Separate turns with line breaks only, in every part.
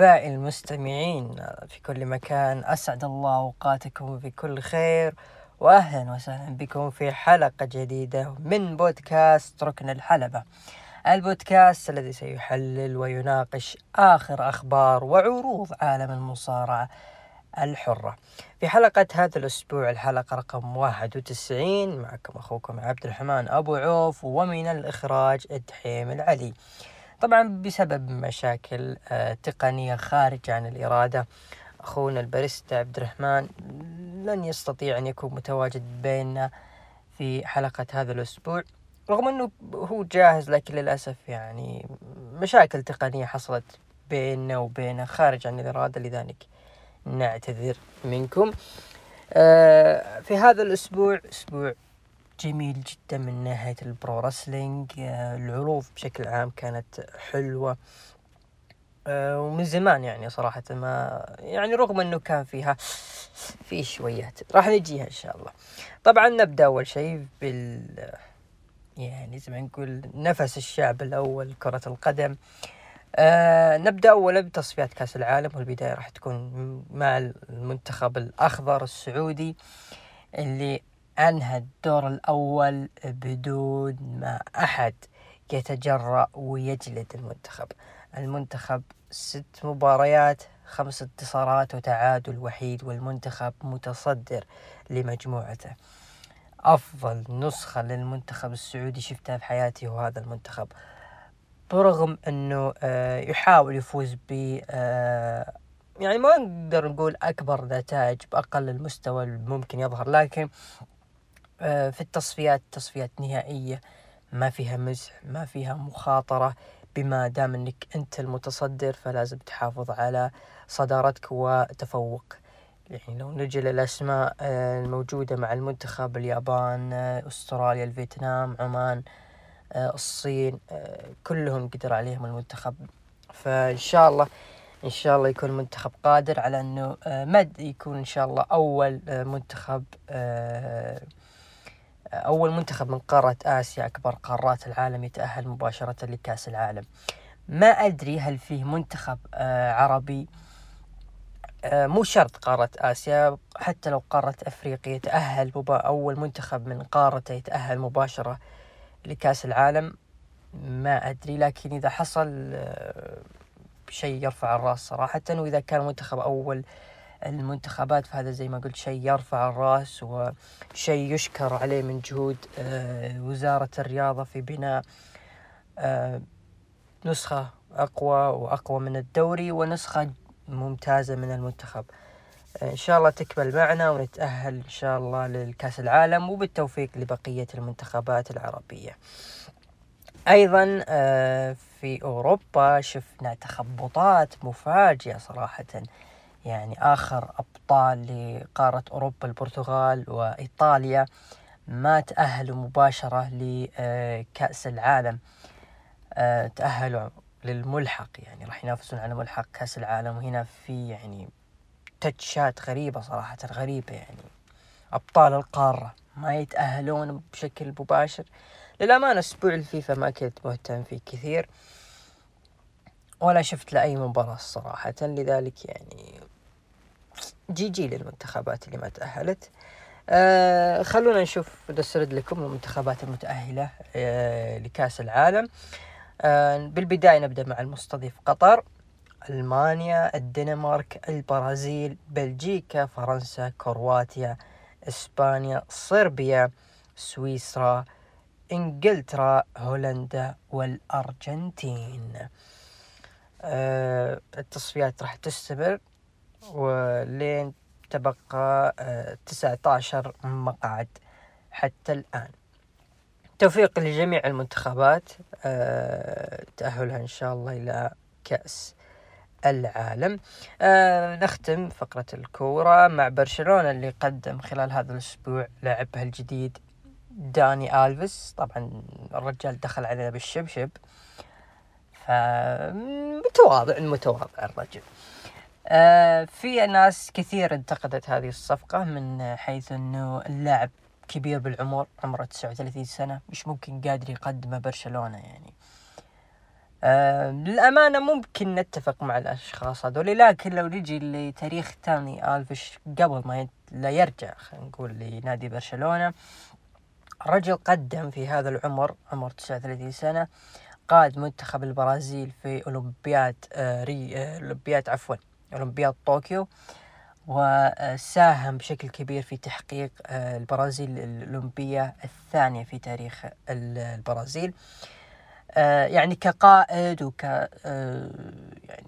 أحبائي المستمعين في كل مكان أسعد الله أوقاتكم بكل خير وأهلا وسهلا بكم في حلقة جديدة من بودكاست ركن الحلبة. البودكاست الذي سيحلل ويناقش آخر أخبار وعروض عالم المصارعة الحرة. في حلقة هذا الأسبوع الحلقة رقم 91 معكم أخوكم عبد الرحمن أبو عوف ومن الإخراج الدحيم العلي. طبعا بسبب مشاكل آه، تقنية خارج عن الإرادة. أخونا الباريستا عبد الرحمن لن يستطيع أن يكون متواجد بيننا في حلقة هذا الأسبوع رغم أنه هو جاهز لكن للأسف يعني مشاكل تقنية حصلت بيننا وبينه خارج عن الإرادة لذلك نعتذر منكم. آه، في هذا الأسبوع أسبوع جميل جدا من ناحية البرو رسلينج آه، العروض بشكل عام كانت حلوة. آه، ومن زمان يعني صراحة ما يعني رغم إنه كان فيها في شويات. راح نجيها إن شاء الله. طبعا نبدأ أول شيء بال يعني زي ما نقول نفس الشعب الأول كرة القدم. آه نبدأ أولا بتصفيات كأس العالم والبداية راح تكون مع المنتخب الأخضر السعودي اللي أنهى الدور الأول بدون ما أحد يتجرأ ويجلد المنتخب. المنتخب ست مباريات خمس انتصارات وتعادل وحيد والمنتخب متصدر لمجموعته. أفضل نسخة للمنتخب السعودي شفتها في حياتي هو هذا المنتخب. برغم أنه آه، يحاول يفوز ب آه، يعني ما نقدر نقول أكبر نتائج بأقل المستوى الممكن يظهر لكن في التصفيات تصفيات نهائية. ما فيها مزح ما فيها مخاطرة. بما دام إنك أنت المتصدر فلازم تحافظ على صدارتك وتفوق يعني لو نجي للأسماء آه، الموجودة مع المنتخب اليابان آه، أستراليا الفيتنام عمان الصين كلهم قدر عليهم المنتخب. فإن شاء الله إن شاء الله يكون المنتخب قادر على إنه مد يكون إن شاء الله أول منتخب أول منتخب من قارة آسيا أكبر قارات العالم يتأهل مباشرة لكأس العالم. ما أدري هل فيه منتخب آه عربي. آه مو شرط قارة آسيا. حتى لو قارة أفريقيا يتأهل أول منتخب من قارته يتأهل مباشرة لكأس العالم. ما أدري لكن إذا حصل آه شيء يرفع الرأس صراحة. وإذا كان منتخب أول المنتخبات فهذا زي ما قلت شيء يرفع الرأس وشيء يشكر عليه من جهود آه، وزارة الرياضة في بناء آه، نسخة أقوى وأقوى من الدوري ونسخة ممتازة من المنتخب. إن شاء الله تكمل معنا ونتأهل إن شاء الله للكأس العالم وبالتوفيق لبقية المنتخبات العربية. أيضا آه، في أوروبا شفنا تخبطات مفاجئة صراحة. يعني آخر أبطال لقارة أوروبا البرتغال وإيطاليا ما تأهلوا مباشرة لكأس العالم. آه، تأهلوا للملحق يعني راح ينافسون على ملحق كأس العالم. وهنا في يعني تتشات غريبة صراحة غريبة يعني. أبطال القارة ما يتأهلون بشكل مباشر. للأمانة أسبوع الفيفا ما كنت مهتم فيه كثير ولا شفت لأي مباراة صراحة. لذلك يعني GG للمنتخبات اللي ما تأهلت. آه خلونا نشوف نسرد لكم المنتخبات المتأهلة آه لكأس العالم. آه بالبداية نبدأ مع المستضيف قطر ألمانيا الدنمارك البرازيل بلجيكا فرنسا كرواتيا إسبانيا صربيا سويسرا إنجلترا هولندا والأرجنتين. آه التصفيات راح تستمر. ولين تبقى آه، تسعة عشر مقعد حتى الآن. توفيق لجميع المنتخبات آه، تأهلها إن شاء الله إلى كأس العالم. آه نختم فقرة الكورة مع برشلونة اللي قدم خلال هذا الأسبوع لاعبها الجديد داني ألفيس. طبعا الرجال دخل علينا بالشبشب. فمتواضع متواضع الرجل. في ناس كثير انتقدت هذه الصفقة من حيث إنه اللاعب كبير بالعمر عمره 39 سنة مش ممكن قادر يقدمه برشلونة يعني. آه للأمانة ممكن نتفق مع الأشخاص هذول لكن لو نجي لتاريخ تاني ألفش قبل ما لا يرجع خلينا نقول لنادي برشلونة الرجل قدم في هذا العمر عمر 39 سنة قاد منتخب البرازيل في أولمبياد آه ري آه أولمبياد عفوا أولمبياد طوكيو وساهم بشكل كبير في تحقيق آه البرازيل الأولمبية الثانية في تاريخ البرازيل. آه يعني كقائد وك آه يعني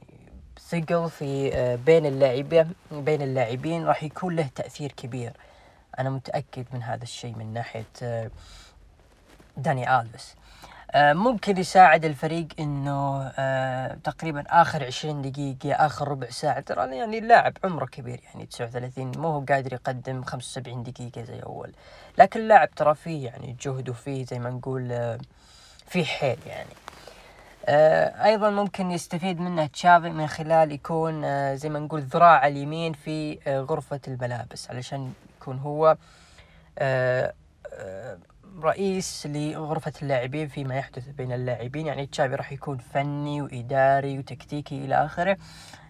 ثقل في بين اللاعبين بين اللاعبين راح يكون له تأثير كبير. أنا متأكد من هذا الشيء من ناحية داني ألفيس. ممكن يساعد الفريق إنه آه تقريبا آخر عشرين دقيقة آخر ربع ساعة. ترى يعني اللاعب عمره كبير يعني تسعة وثلاثين مو هو قادر يقدم خمسة وسبعين دقيقة زي أول. لكن اللاعب ترى فيه يعني جهد وفيه زي ما نقول آه في حيل يعني. آه أيضا ممكن يستفيد منه تشافي من خلال يكون آه زي ما نقول ذراع اليمين في آه غرفة الملابس علشان يكون هو آه آه رئيس لغرفة اللاعبين فيما يحدث بين اللاعبين. يعني تشافي راح يكون فني وإداري وتكتيكي إلى آخره.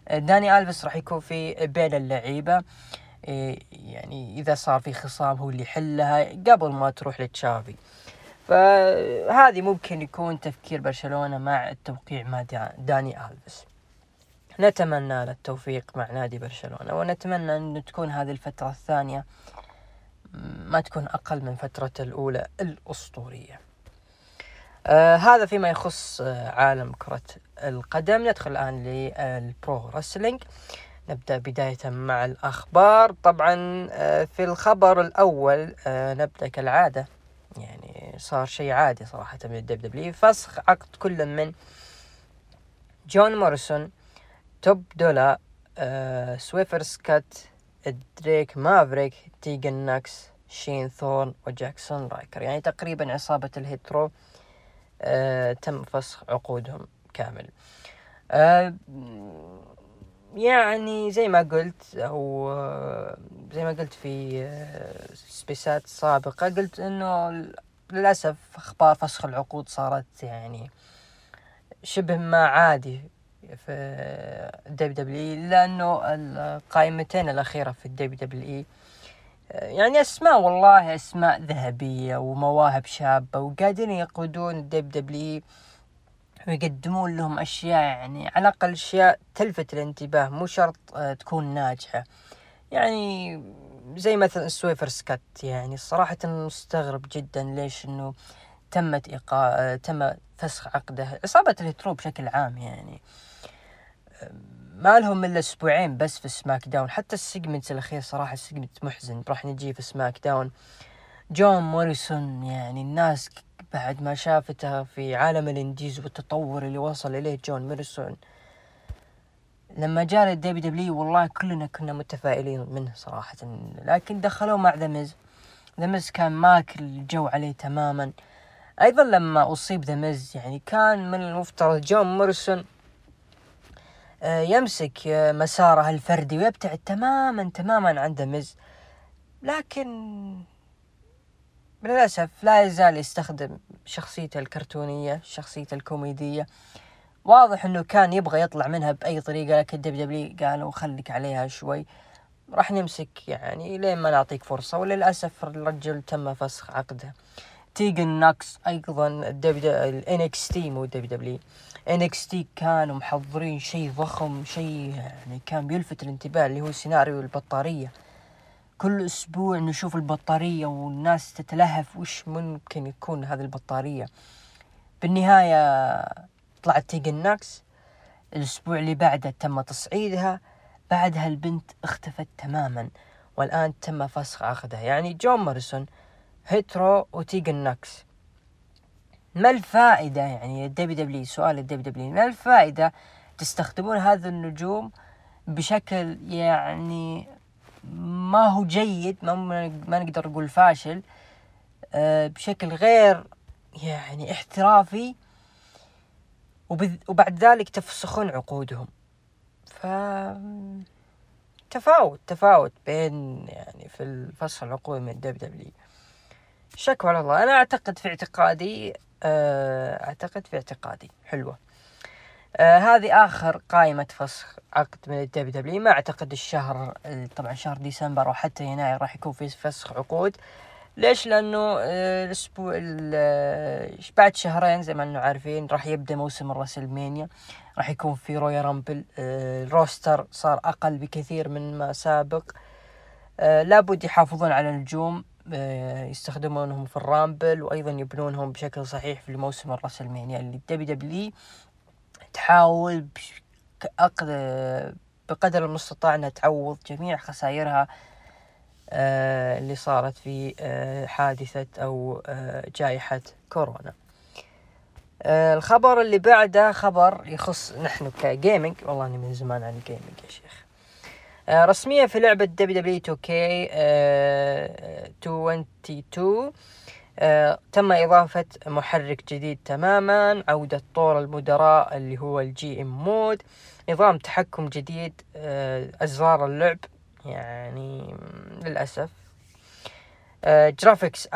آه داني ألفيس راح يكون في بين اللعيبة. آه يعني إذا صار في خصام هو اللي يحلها قبل ما تروح لتشافي فهذه ممكن يكون تفكير برشلونة مع التوقيع مع داني ألفيس. نتمنى له التوفيق مع نادي برشلونة ونتمنى أن تكون هذه الفترة الثانية ما تكون أقل من فترة الأولى الأسطورية. آه هذا فيما يخص آه عالم كرة القدم. ندخل الآن للبرو رسلينج. نبدأ بداية مع الأخبار. طبعا آه في الخبر الأول آه نبدأ كالعادة. يعني صار شيء عادي صراحة من الدبليو دبليو فسخ عقد كل من جون موريسون توب دولا آه سويرف سكات دريك مافريك تيجن ناكس شين ثورن وجاكسون رايكر. يعني تقريبا عصابة الهيت رو آه تم فسخ عقودهم كامل. آه يعني زي ما قلت أو زي ما قلت في سبيسات سابقة قلت إنه للأسف أخبار فسخ العقود صارت يعني شبه ما عادي في الدبليو دبليو لأنه القائمتين الأخيرة في الدبليو دبليو يعني أسماء والله أسماء ذهبية ومواهب شابة وقاعدين يقودون الدبليو دبليو ويقدمون لهم أشياء يعني على الأقل أشياء تلفت الانتباه مو شرط تكون ناجحة. يعني زي مثلا سويرف سكات يعني صراحة مستغرب جدا ليش إنه تمت إيقاع تم فسخ عقده عصابة الهيت رو بشكل عام يعني. ما لهم إلا أسبوعين بس في سماك داون. حتى ال segment الأخير صراحة ال segment محزن. راح نجي في سماك داون. جون موريسون يعني الناس بعد ما شافته في عالم ال indies والتطور اللي وصل إليه جون موريسون لما جاء للدبليو دبليو والله كلنا كنا متفائلين منه صراحة. لكن دخلوه مع ذا مز كان ماكل الجو عليه تماما. أيضا لما أصيب ذا يعني كان من المفترض جون موريسون يمسك مساره الفردي ويبتعد تماما تماما عن ذا لكن للأسف لا يزال يستخدم شخصيته الكرتونية شخصيته الكوميدية. واضح إنه كان يبغى يطلع منها بأي طريقة لكن WWE قالوا خليك عليها شوي. راح نمسك يعني لين ما نعطيك فرصة وللأسف الرجل تم فسخ عقده. Tegan Nox أيضا الدبليو الان إكس تي مو دبليو دبليو تي كانوا محضرين شيء ضخم شيء يعني كان بيلفت الانتباه اللي هو سيناريو البطارية. كل أسبوع نشوف البطارية والناس تتلهف وش ممكن يكون هذه البطارية؟ بالنهاية طلعت Tegan Nox. الأسبوع اللي بعده تم تصعيدها. بعدها البنت اختفت تماما والآن تم فسخ عقدها. يعني John Morrison Hit Row و Tegan Nox. ما الفائدة يعني الدبليو دبليو سؤال الدبليو دبليو ما الفائدة تستخدمون هذه النجوم بشكل يعني ما هو جيد ما, ما نقدر نقول فاشل أه بشكل غير يعني احترافي وبعد ذلك تفسخون عقودهم. ف تفاوت تفاوت بين يعني في الفصل العقود من الدب دبليو شكوى على الله. أنا أعتقد في اعتقادي آه، أعتقد في اعتقادي. حلوة. آه هذه آخر قائمة فسخ عقد من ال WWE ما أعتقد الشهر طبعا شهر ديسمبر أو حتى يناير راح يكون في فسخ عقود. ليش؟ لأنه آه، الأسبوع آه، بعد شهرين زي ما إنه عارفين راح يبدأ موسم ال WrestleMania. راح يكون في Royal Rumble ال roster صار أقل بكثير من ما سابق. لابد يحافظون على النجوم. يستخدمونهم في ال Rumble وأيضا يبنونهم بشكل صحيح في موسم ال WrestleMania اللي WWE تحاول بقدر المستطاع إنها تعوض جميع خسائرها آه، اللي صارت في آه، حادثة أو آه، جائحة كورونا. الخبر اللي بعده خبر يخص نحن ك gaming والله اني من زمان عن ال gaming يا شيخ. رسميا في لعبة دبليو دبليو 2 كي 22 تم إضافة محرك جديد تماما عودة طور المدراء اللي هو ال GM mode. نظام تحكم جديد أزرار اللعب يعني للأسف. آه graphics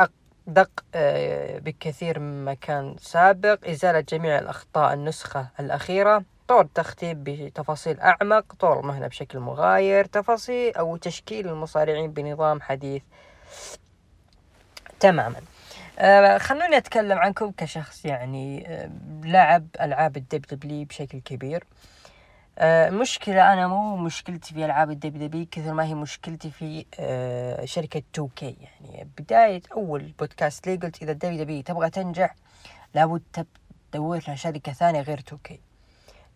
آه بكثير مما كان سابق. إزالة جميع الأخطاء النسخة الأخيرة. طور تختيم بتفاصيل أعمق طور المهنة بشكل مغاير تفاصيل أو تشكيل المصارعين بنظام حديث. تماما. آه خلوني أتكلم عنكم كشخص يعني آه لعب ألعاب ال WWE بشكل كبير. آه مشكلة أنا مو مشكلتي في ألعاب ال WWE كثر ما هي مشكلتي في آه شركة 2K. يعني بداية أول بودكاست لي قلت إذا ال WWE تبغى تنجح لابد تدور لها شركة ثانية غير 2K.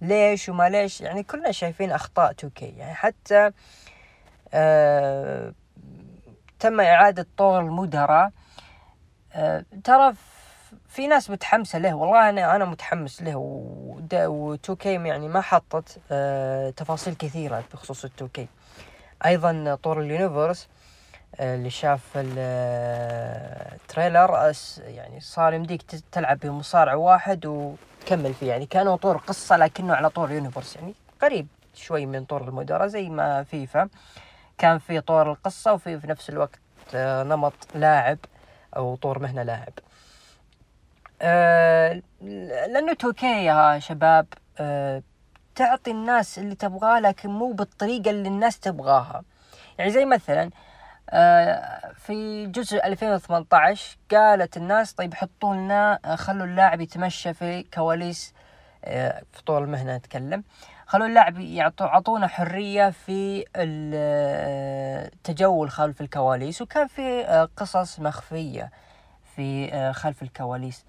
ليش وما ليش؟ يعني كلنا شايفين أخطاء 2K. يعني حتى آه تم إعادة طور المدراء. آه ترى في ناس متحمسة له. والله أنا أنا متحمس له. و 2K يعني ما حطت آه تفاصيل كثيرة بخصوص ال 2K. أيضا طور ال Universe آه اللي شاف ال trailer آه، يعني صار يمديك تلعب بمصارع واحد وتكمل فيه يعني كانه طور قصة لكنه على طور Universe يعني قريب شوي من طور المدراء زي ما فيفا. كان في طور القصة وفي في نفس الوقت آه، نمط لاعب أو طور مهنة لاعب. آه لأنه 2K يا شباب آه تعطي الناس اللي تبغاه لكن مو بالطريقة اللي الناس تبغاها. يعني زي مثلا في جزء 2018 قالت الناس طيب حطوا لنا آه، خلوا اللاعب يتمشى في كواليس آه في طول المهنة نتكلم. خلوا اللاعب يعطوا عطونا حرية في التجول آه، خلف الكواليس وكان في آه، قصص مخفية في خلف الكواليس.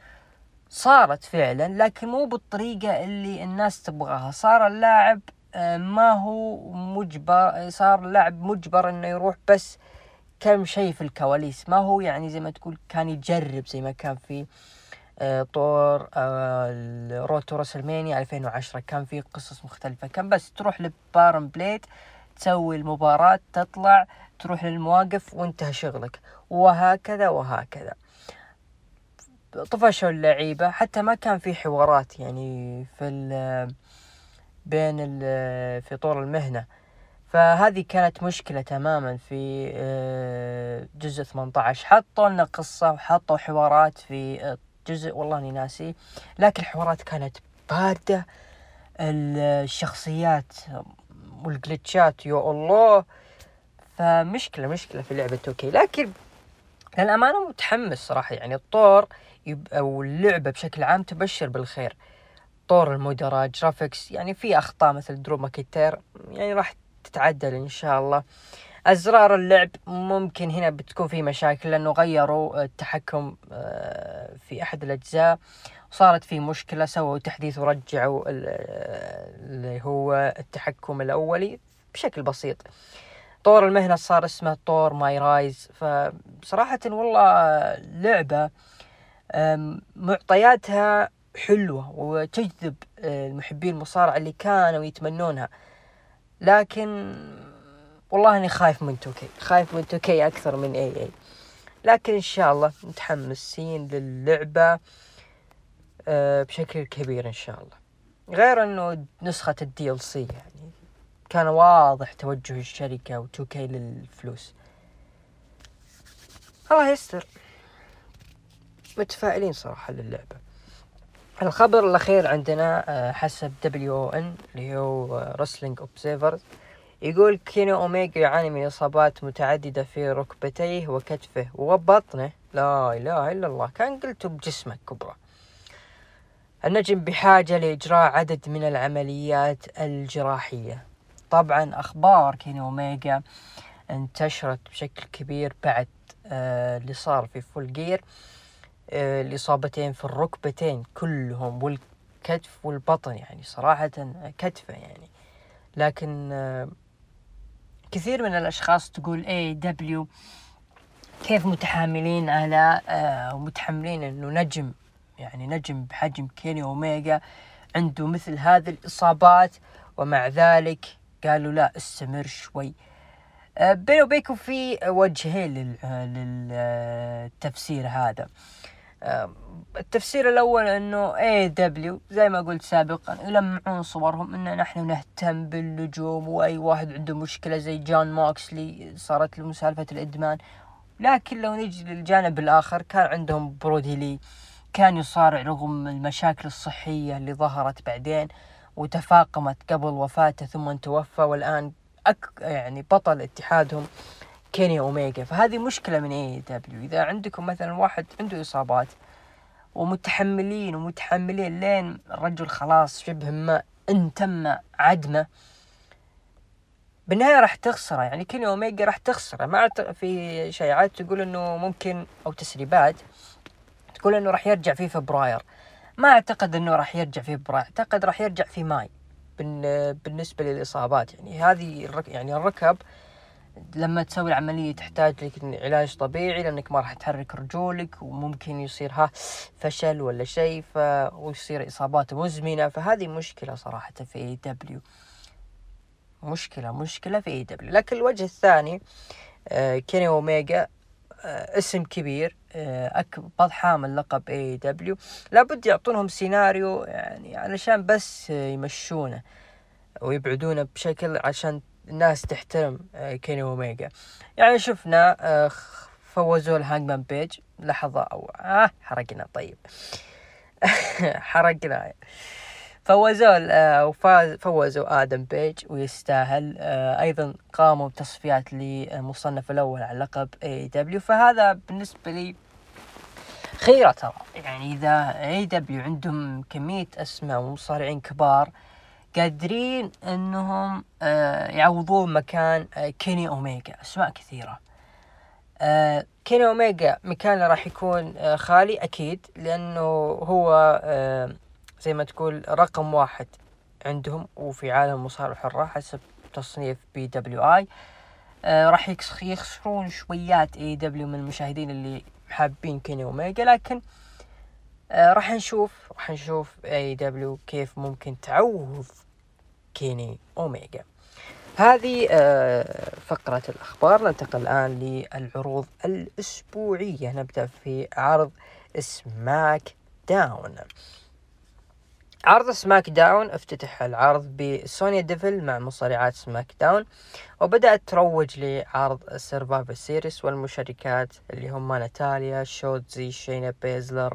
صارت فعلا لكن مو بالطريقة اللي الناس تبغاها. صار اللاعب آه، ما هو مجبر صار اللاعب مجبر إنه يروح بس كم شيء في الكواليس. ما هو يعني زي ما تقول كان يجرب زي ما كان في آه، طور آه، Road to WrestleMania 2010 كان في قصص مختلفة. كان بس تروح لبارن بليد تسوي المباراة تطلع تروح للمواقف وانتهى شغلك. وهكذا وهكذا. طفشوا اللعيبة. حتى ما كان في حوارات يعني في بين في طور المهنة. فهذه كانت مشكلة تماما في آه، جزء 18 حطوا لنا قصة وحطوا حوارات في جزء والله إني ناسي. لكن الحوارات كانت باردة. الشخصيات والجلتشات يا الله. فمشكلة مشكلة في لعبة 2K. لكن للأمانة متحمس صراحة. يعني الطور أو اللعبة بشكل عام تبشر بالخير. طور المدراء graphics يعني في أخطاء مثل Drew McIntyre. يعني راح تتعدل إن شاء الله. أزرار اللعب ممكن هنا بتكون في مشاكل لأنه غيروا التحكم آه، في أحد الأجزاء. وصارت في مشكلة سووا تحديث ورجعوا اللي هو التحكم الأولي بشكل بسيط. طور المهنة صار اسمه طور MyRise. فصراحة والله لعبة معطياتها حلوة وتجذب آه، المحبين المصارعة اللي كانوا يتمنونها. لكن والله أني خايف من 2K خايف من 2K أكثر من EA لكن إن شاء الله متحمسين للعبة آه، بشكل كبير إن شاء الله. غير إنه نسخة ال DLC يعني كان واضح توجه الشركة و 2K للفلوس. الله يستر. متفائلين صراحة للعبة. الخبر الأخير عندنا آه، حسب WON اللي هو Wrestling Observer يقول كيني أوميجا يعاني من إصابات متعددة في ركبتيه وكتفه وبطنه. لا إله إلا الله كان قلت بجسمك كبرى. النجم بحاجة لإجراء عدد من العمليات الجراحية. طبعا أخبار كيني أوميجا انتشرت بشكل كبير بعد آه اللي صار في Full Gear آه الإصابتين في الركبتين كلهم والكتف والبطن يعني صراحة كتفة يعني. لكن آه كثير من الأشخاص تقول AEW كيف متحاملين على آه ومتحملين إنه نجم يعني نجم بحجم كيني اوميجا عنده مثل هذه الإصابات. ومع ذلك قالوا لا استمر شوي. آه بيني وبينكم في وجهين للتفسير هذا. التفسير الأول إنه AEW زي ما قلت سابقا يلمعون صورهم إن نحن نهتم بالنجوم وأي واحد عنده مشكلة زي جون موكسلي صارت له مسالفة الإدمان. لكن لو نجي للجانب الآخر كان عندهم برودي لي كان يصارع رغم المشاكل الصحية اللي ظهرت بعدين وتفاقمت قبل وفاته ثم توفى والآن أك يعني بطل اتحادهم. كيني اوميجا فهذه مشكلة من AEW. إذا عندكم مثلا واحد عنده إصابات ومتحملين ومتحملين لين الرجل خلاص شبه ما ان تم عدمه بالنهاية راح تخسره. يعني كيني اوميجا راح تخسره. ما في شائعات تقول إنه ممكن أو تسريبات تقول إنه راح يرجع في فبراير. ما أعتقد إنه راح يرجع في فبراير. أعتقد راح يرجع في ماي بالنسبة للإصابات. يعني هذه يعني الركب لما تسوي العملية تحتاج لك علاج طبيعي لأنك ما راح تحرك رجولك وممكن يصير ها فشل ولا شيء ف... ويصير إصابات مزمنة فهذه مشكلة صراحة في AEW مشكلة مشكلة في AEW لكن الوجه الثاني آه كيني أوميجا آه اسم كبير آه أكبر حامل لقب AEW لابد يعطونهم سيناريو يعني علشان بس يمشونه ويبعدونه بشكل عشان الناس تحترم آه، كيني اوميجا يعني شفنا آه، فوزوا الهانجمان بيج. لحظة أو آه حرقنا طيب. حرقنا. فوزوا آه، وفاز فوزوا آدم بيج ويستاهل. أيضا قاموا بتصفيات للمصنف الأول على لقب AEW فهذا بالنسبة لي خيرة ترى. يعني إذا AEW عندهم كمية أسماء ومصارعين كبار قادرين إنهم آه، يعوضون مكان آه، كيني اوميجا أسماء كثيرة. آه، كيني اوميجا مكانه راح يكون خالي أكيد لأنه هو زي ما تقول رقم واحد عندهم وفي عالم المصارعة الحرة حسب تصنيف PWI. راح يخسرون شويات AEW من المشاهدين اللي حابين كيني اوميجا لكن آه راح نشوف راح نشوف AEW كيف ممكن تعوض كيني أوميجا. هذه آه فقرة الأخبار. ننتقل الآن للعروض الأسبوعية. نبدأ في عرض SmackDown. عرض SmackDown افتتح العرض بسونيا ديفل مع مصارعات SmackDown وبدأت تروج لعرض Survivor Series والمشاركات اللي هم ناتاليا شوتزي شينا بيزلر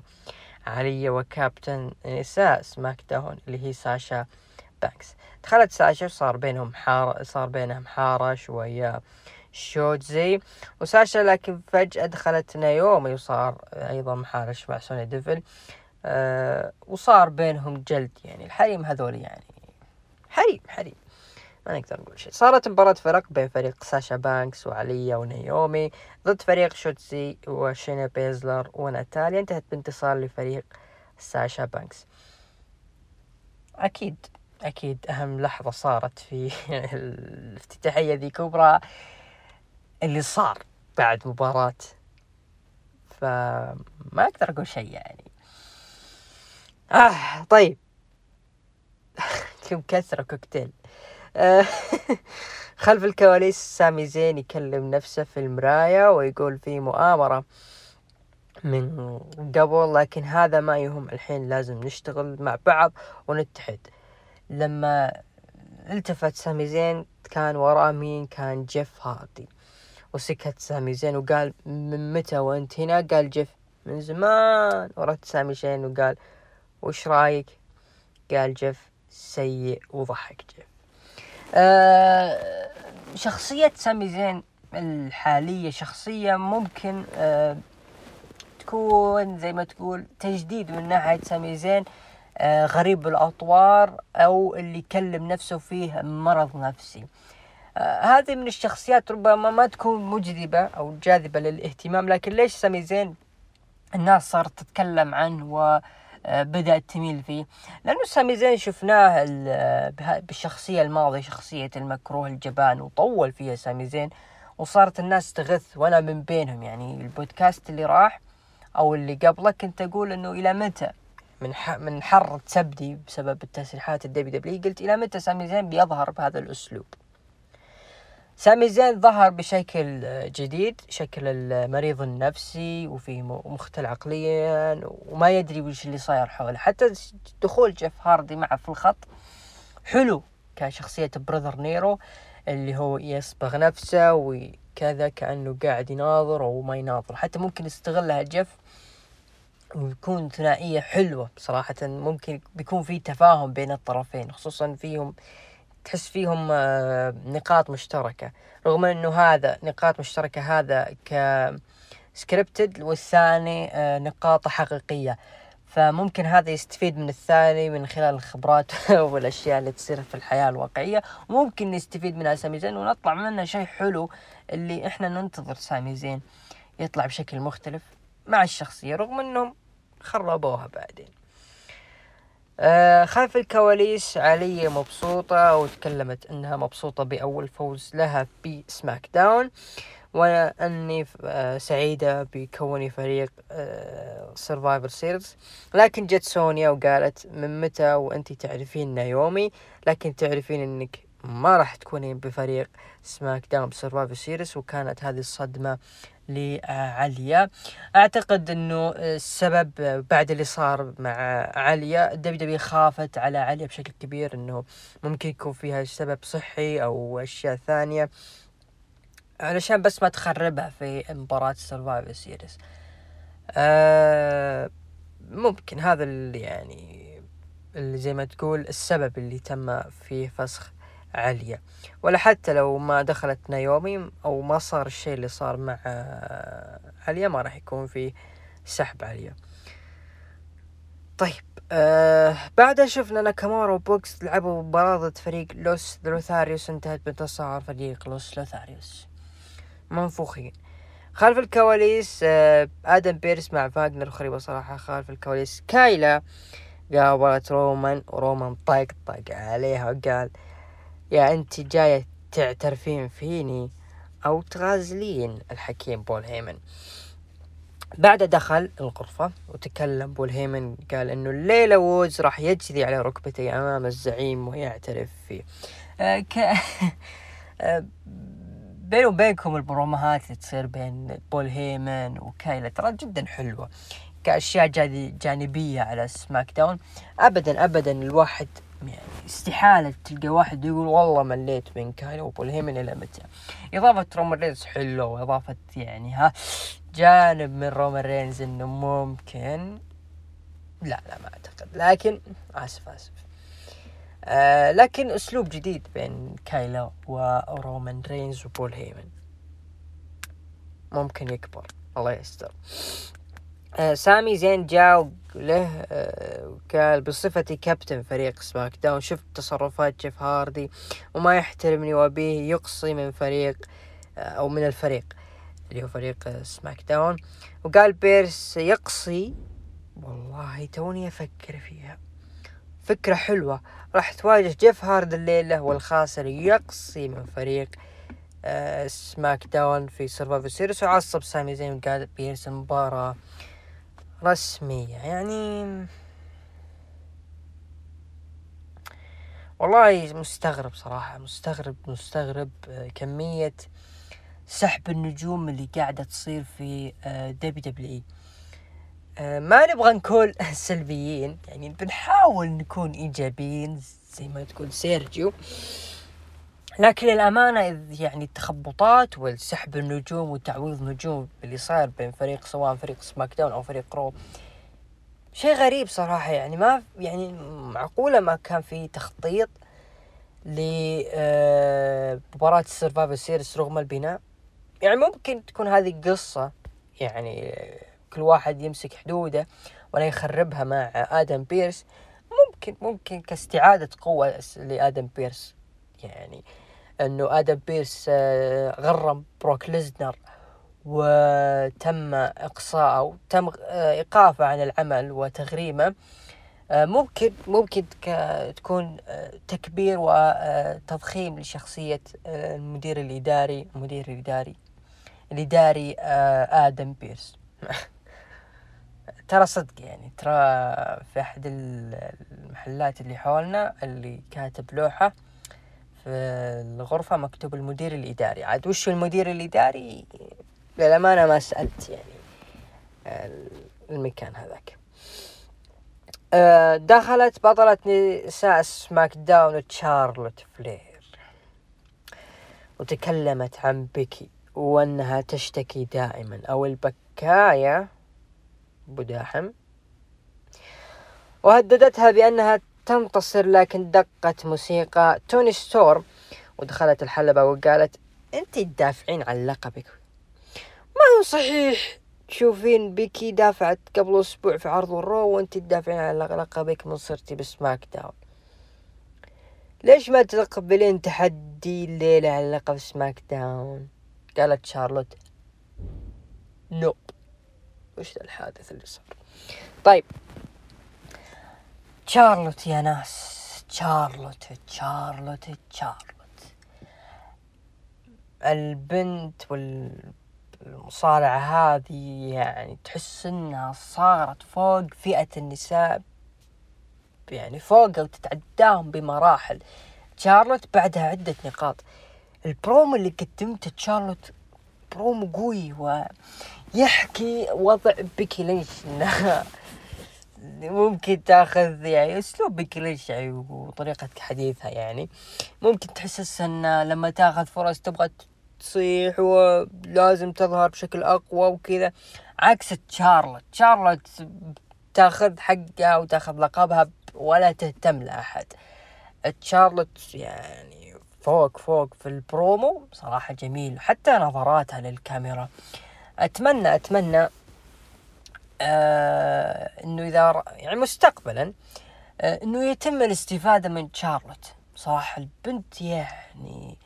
عليا وكابتن نساء SmackDown اللي هي ساشا بانكس دخلت ساشا وصار بينهم حارة صار بينهم حارة شوية. شوتزي وساشا لكن فجأة دخلت نايومي وصار أيضا محارش مع سونيا ديفل. أه وصار بينهم جلد يعني الحريم هذول يعني. حريم حريم. ما نقدر نقول شيء. صارت مباراة فرق بين فريق ساشا بانكس وعليا ونيومي ضد فريق شوتسي وشينا بيزلر وناتاليا. انتهت بانتصار لفريق ساشا بانكس. أكيد أكيد أهم لحظة صارت في الافتتاحية ذي كبرى اللي صار بعد مباراة. فما أقدر أقول شيء يعني. آه طيب. كم كثرة كوكتيل. خلف الكواليس سامي زين يكلم نفسه في المراية ويقول في مؤامرة من قبل لكن هذا ما يهم. الحين لازم نشتغل مع بعض ونتحد. لما التفت سامي زين كان وراه مين؟ كان جيف هاردي وسكت سامي زين وقال من متى وانت هنا؟ قال جيف من زمان. ورد سامي زين وقال وش رايك؟ قال جيف سيء وضحك جيف. آه شخصية سامي زين الحالية شخصية ممكن آه تكون زي ما تقول تجديد من ناحية سامي زين آه غريب الأطوار أو اللي يكلم نفسه فيه مرض نفسي. آه هذه من الشخصيات ربما ما تكون مجذبة أو جاذبة للاهتمام لكن ليش سامي زين الناس صارت تتكلم عنه آه، بدأت تميل فيه. لأنه سامي زين شفناه بالشخصية الماضية شخصية المكروه الجبان وطول فيها سامي زين وصارت الناس تغث وأنا من بينهم. يعني البودكاست اللي راح أو اللي قبله كنت أقول إنه إلى متى؟ من من حر كبدي بسبب التسريحات ال WWE قلت إلى متى سامي زين بيظهر بهذا الأسلوب؟ سامي زين ظهر بشكل جديد شكل المريض النفسي وفي مختل عقليا وما يدري وش اللي صاير حوله. حتى دخول جيف هاردي معه في الخط حلو كشخصية Brother Nero اللي هو يصبغ نفسه وكذا كأنه قاعد يناظر أو ما يناظر. حتى ممكن يستغلها جيف ويكون ثنائية حلوة بصراحة ممكن بيكون في تفاهم بين الطرفين خصوصا فيهم تحس فيهم آه، نقاط مشتركة رغم إنه هذا نقاط مشتركة هذا ك scripted والثاني آه، نقاط حقيقية. فممكن هذا يستفيد من الثاني من خلال الخبرات والأشياء اللي تصير في الحياة الواقعية. وممكن نستفيد منها سامي زين ونطلع منها شيء حلو اللي إحنا ننتظر سامي زين يطلع بشكل مختلف مع الشخصية رغم إنهم خربوها بعدين. خلف الكواليس علي مبسوطة وتكلمت إنها مبسوطة بأول فوز لها في سماك داون وأني آه سعيدة بكوني فريق Survivor آه Series لكن جت سونيا وقالت من متى وانتي تعرفين نايومي؟ لكن تعرفين إنك ما راح تكونين بفريق سماك داون ب Survivor Series وكانت هذه الصدمة لعليا أعتقد إنه السبب بعد اللي صار مع عليا ال WWE خافت على عليا بشكل كبير إنه ممكن يكون فيها سبب صحي أو أشياء ثانية علشان بس ما تخربها في مباراة Survivor Series آه ممكن هذا اللي يعني اللي زي ما تقول السبب اللي تم فيه سحب عليا. ولا حتى لو ما دخلت نايومي أو ما صار الشيء اللي صار مع عليا ما راح يكون في سحب عليا. طيب آه بعدها شفنا ناكامورا وبوكس لعبوا مباراة ضد فريق لوس لوثاريوس انتهت بانتصار فريق لوس لوثاريوس. منفوخين. خلف الكواليس آه آدم بيرس مع فاجنر خريبة صراحة خلف الكواليس. كايلا قابلت رومان ورومان طقطق عليها وقال يا أنت جاية تعترفين فيني أو تغازلين الحكيم بول هيمن. بعد دخل الغرفة وتكلم بول هيمن قال إنه الليلة وودز راح يجثي على ركبتي أمام الزعيم ويعترف فيه. آه ك... آه بيني وبينكم البروموهات اللي تصير بين بول هيمن وكايلا ترى جدا حلوة. كأشياء جانبية على سماك داون. أبدا أبدا الواحد استحالة تلقى واحد يقول والله مليت من كايلا وبول هيمن إلى متى إضافة رومان رينز حلوة وإضافة يعني ها جانب من رومان رينز إنه ممكن لا لا ما أعتقد. لكن آسف آسف. آه لكن أسلوب جديد بين كايلا ورومان رينز وبول هيمن. ممكن يكبر. الله يستر. سامي زين جاء له آه قال بصفتي كابتن فريق سماك داون. شفت تصرفات جيف هاردي وما يحترمني وأبيه يقصى من فريق آه أو من الفريق اللي هو فريق آه سماك داون. وقال بيرس يقصى والله توني أفكر فيها. فكرة حلوة. راح تواجه جيف هاردي الليلة والخاسر يقصى من فريق آه سماك داون في Survivor Series وعصب سامي زين وقال بيرس المباراة رسمية يعني والله مستغرب صراحة مستغرب مستغرب آه، كمية سحب النجوم اللي قاعدة تصير في WWE. ما نبغى نكون سلبيين يعني بنحاول نكون إيجابيين زي ما تقول سيرجيو. لكن للأمانة يعني التخبطات والسحب النجوم وتعويض نجوم اللي صاير بين فريق سواء فريق سماك داون أو فريق رو شيء غريب صراحة يعني ما يعني معقولة ما كان في تخطيط لمباراة ال Survivor Series رغم البناء. يعني ممكن تكون هذه قصة يعني كل واحد يمسك حدوده ولا يخربها مع آدم بيرس. ممكن ممكن كاستعادة قوة لآدم بيرس. يعني أنه آدم بيرس آه، غرم بروك ليسنر وتم إقصاءه تم آه، إيقافه عن العمل وتغريمه. آه، ممكن ممكن تكون تكبير وتضخيم لشخصية المدير الإداري المدير الإداري الإداري آدم بيرس. ترى صدق يعني ترى في أحد المحلات اللي حولنا اللي كاتب لوحة في الغرفة مكتوب المدير الإداري. عاد وش المدير الإداري؟ للأمانة ما سألت يعني المكان هذاك. آه، دخلت بطلة نساء سماك داون تشارلوت فلير. وتكلمت عن بيكي وأنها تشتكي دائما. أو البكاية بداحم وهددتها بأنها تنتصر لكن دقت موسيقى توني ستورم ودخلت الحلبة وقالت أنت تدافعين عن لقبك. ما هو صحيح. تشوفين بيكي دافعت قبل أسبوع في عرض الرو وأنت تدافعين عن لقبك من صرتي بسماك داون. ليش ما تقبلين تحدي الليلة على لقب سماك داون؟ قالت شارلوت. nope. وش الحادث اللي صار؟ طيب. شارلوت يا ناس شارلوت شارلوت شارلوت البنت والمصارعة هذه يعني تحس إنها صارت فوق فئة النساء يعني فوق وتتعداهم بمراحل. شارلوت بعدها عدة نقاط. البرومو اللي قدمته شارلوت برومو قوي ويحكي وضع بيكي ليش ممكن تاخذ يعني أسلوب ليش يعني وطريقة حديثها يعني. ممكن تحسس إن لما تاخذ فرص تبغى تصيح ولازم تظهر بشكل أقوى وكذا. عكس تشارلوت. تشارلوت تاخذ حقها وتاخذ لقبها ولا تهتم لأحد. تشارلوت يعني فوق فوق في البرومو. صراحة جميل. حتى نظراتها للكاميرا. أتمنى أتمنى آه إنه إذا يعني مستقبلا آه إنه يتم الاستفادة من شارلوت. صراحة البنت يعني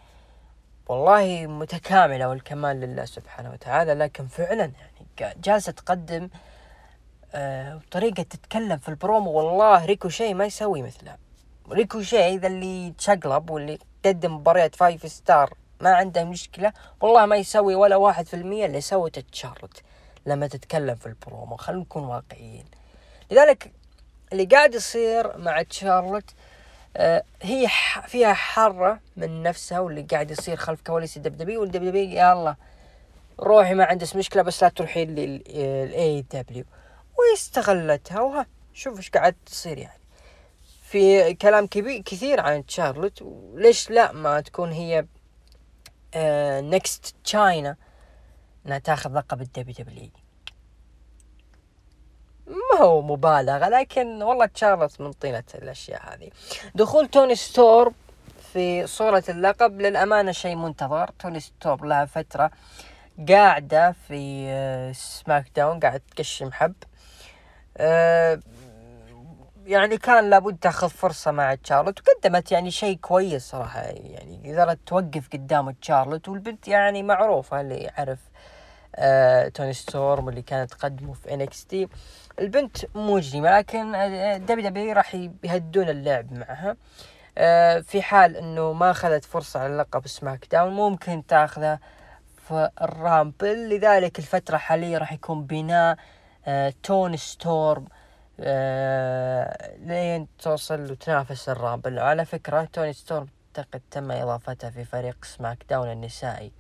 والله متكاملة والكمال لله سبحانه وتعالى لكن فعلا يعني جالسة تقدم آه تتكلم في البرومو. والله ريكوشيه ما يسوي مثلها ريكوشيه ذا اللي يتشقلب واللي يقدم مباريات five star ما عنده مشكلة والله ما يسوي ولا واحد في المية اللي سوته تشارلوت. لما تتكلم في البرومو. خلينا نكون واقعيين. لذلك اللي قاعد يصير مع تشارلوت آه هي فيها حرة من نفسها واللي قاعد يصير خلف كواليس الدب دبي والدب دبي يلا روحي ما عندك مشكلة بس لا تروحي لل AEW واستغلتها وها شوف إيش قاعد تصير يعني. في كلام كبير كثير عن تشارلوت وليش لا ما تكون هي next آه تشاينا إنها تاخذ لقب ال WWE ما هو مبالغة لكن والله تشارلوت من طينة الأشياء هذه. دخول توني ستورم في صورة اللقب للأمانة شيء منتظر. توني ستورم لها فترة قاعدة في Smack آه، Down قاعد تقشم حب. آه، يعني كان لابد تاخذ فرصة مع تشارلوت وقدمت يعني شيء كويس صراحة. يعني قدرت توقف قدام تشارلوت والبنت يعني معروفة اللي يعرف آه توني ستورم اللي كانت تقدمه في NXT البنت مجرمة لكن WWE راح يهدون اللعب معها. آه في حال إنه ما أخذت فرصة على لقب SmackDown ممكن تاخذه في ال Rumble. لذلك الفترة حاليا راح يكون بناء آه توني ستورم آه لين توصل وتنافس ال Rumble. وعلى فكرة توني ستورم اعتقد تم اضافتها في فريق SmackDown النسائي.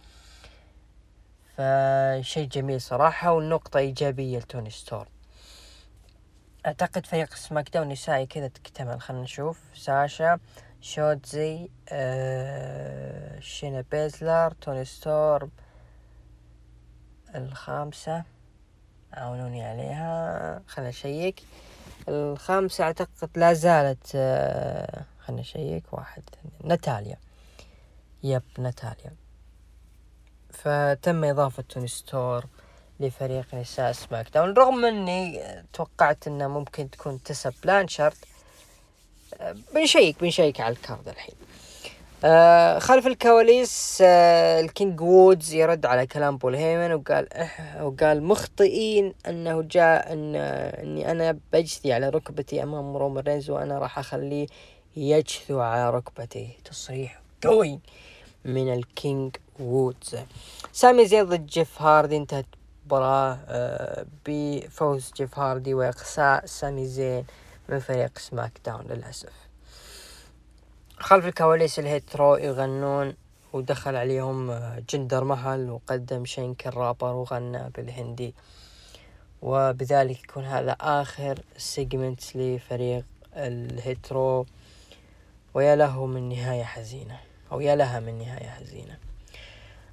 فشيء جميل صراحة والنقطة إيجابية لتوني ستورم. أعتقد فريق SmackDown نسائي كذا تكتمل. خلنا نشوف. ساشا شوتزي آه شينا بيزلر توني ستورم. الخامسة عاونوني عليها. خلنا نشيك. الخامسة أعتقد لا زالت خلنا نشيك. واحد ناتاليا. Yep ناتاليا. فتم إضافة توني ستورم لفريق نساء SmackDown. رغم إني توقعت إنه ممكن تكون تيسا بلانشارد بنشيك بنشيك على ال card الحين. آه خلف الكواليس آه ال King وودز يرد على كلام بول هيمن وقال وقال مخطئين أنه جاء إن إني أنا بجثي على ركبتي أمام رومان رينز وأنا راح أخليه يجثو على ركبتي. تصريح قوي. من ال King وودز سامي زين ضد جيف هاردي انتهت المباراة آه بفوز جيف هاردي وإقصاء سامي زين من فريق SmackDown للأسف. خلف الكواليس الهيترو يغنون ودخل عليهم آه، جندر مهل وقدم شانكي الرابر وغنى بالهندي. وبذلك يكون هذا آخر segment لفريق الهيترو. ويا له من نهاية حزينة. أو يا لها من نهاية حزينة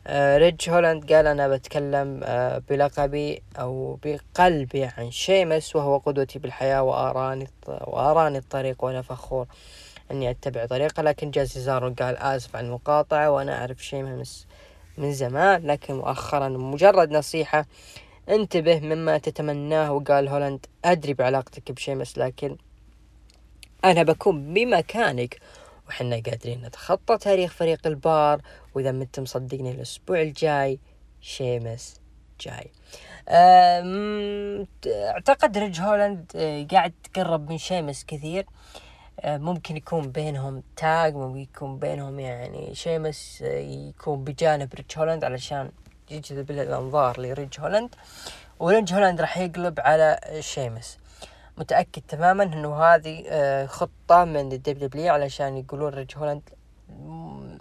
آه ريج هولاند قال أنا بتكلم آه بلقبي أو بقلبي عن شيمس وهو قدوتي بالحياة وأراني وأراني الطريق وأنا فخور أني أتبع طريقه. لكن جا سيزارو قال آسف عن المقاطعة وأنا أعرف شيمس من زمان لكن مؤخرا مجرد نصيحة انتبه مما تتمناه وقال هولاند أدري بعلاقتك بشيمس لكن أنا بكون بمكانك وحنا قادرين نتخطى تاريخ فريق البار. وإذا ما مصدقني الأسبوع الجاي شيمس جاي. أعتقد ريج هولاند آه، قاعد يتقرب من شيمس كثير. آه، ممكن يكون بينهم tag ممكن يكون بينهم يعني شيمس آه، يكون بجانب ريج هولاند علشان يجذب الأنظار لريج هولاند. وريج هولاند راح يقلب على شيمس. متأكد تماما إنه هذه آه، خطة من ال WWE علشان يقولون ريج هولاند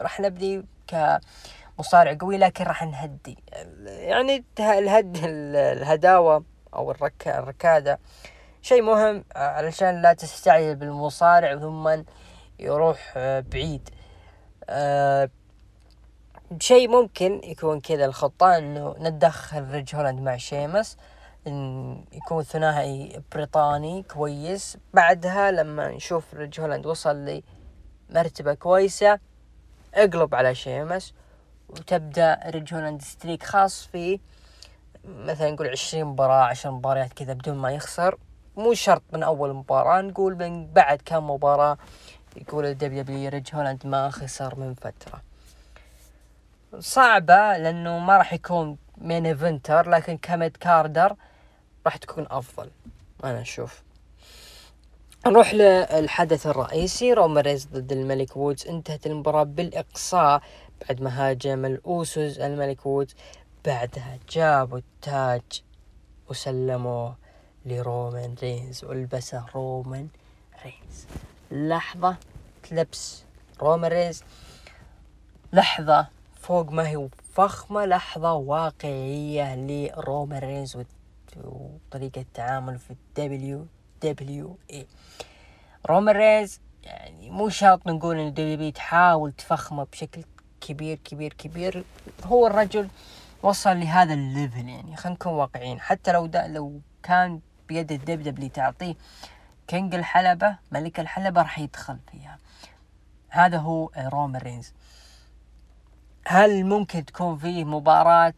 راح نبدي كمصارع قوي لكن راح نهدي. يعني الهد الهداوة أو الرك الركادة شيء مهم علشان لا تستعجل بالمصارع ثم يروح آه، بعيد. شيء ممكن يكون كذا الخطة إنه ندخل ريج هولاند مع شيمس. يكون ثنائي بريطاني كويس. بعدها لما نشوف ريج هولاند وصل لمرتبة كويسة اقلب على شيمس وتبدأ ريج هولاند streak خاص فيه مثلا نقول عشرين مباراة عشر مباريات كذا بدون ما يخسر. مو شرط من أول مباراة نقول من بعد كم مباراة يقول ال WWE ريج هولاند ما خسر من فترة. صعبة لأنه ما راح يكون main eventer لكن ك mid carder راح تكون أفضل. أنا أشوف. نروح للحدث الرئيسي. رومان رينز ضد الملك وودز انتهت المباراة بالإقصاء بعد ما هاجم الأوسوس. الملك وودز بعدها جابوا التاج وسلموه لرومان رينز ولبسه رومان رينز. لحظة. تلبس. رومان رينز. لحظة. فوق ما هي فخمة لحظة واقعية لرومان رينز وطريقة تعامل في ال WWE. رومان رينز يعني مو شرط نقول إن ال WWE تحاول تفخمه بشكل كبير كبير كبير. هو الرجل وصل لهذا ال level يعني خلينا نكون واقعيين. حتى لو دا لو كان بيد ال WWE تعطيه King الحلبة ملك الحلبة راح يدخل فيها. هذا هو رومان رينز هل ممكن تكون فيه مباراة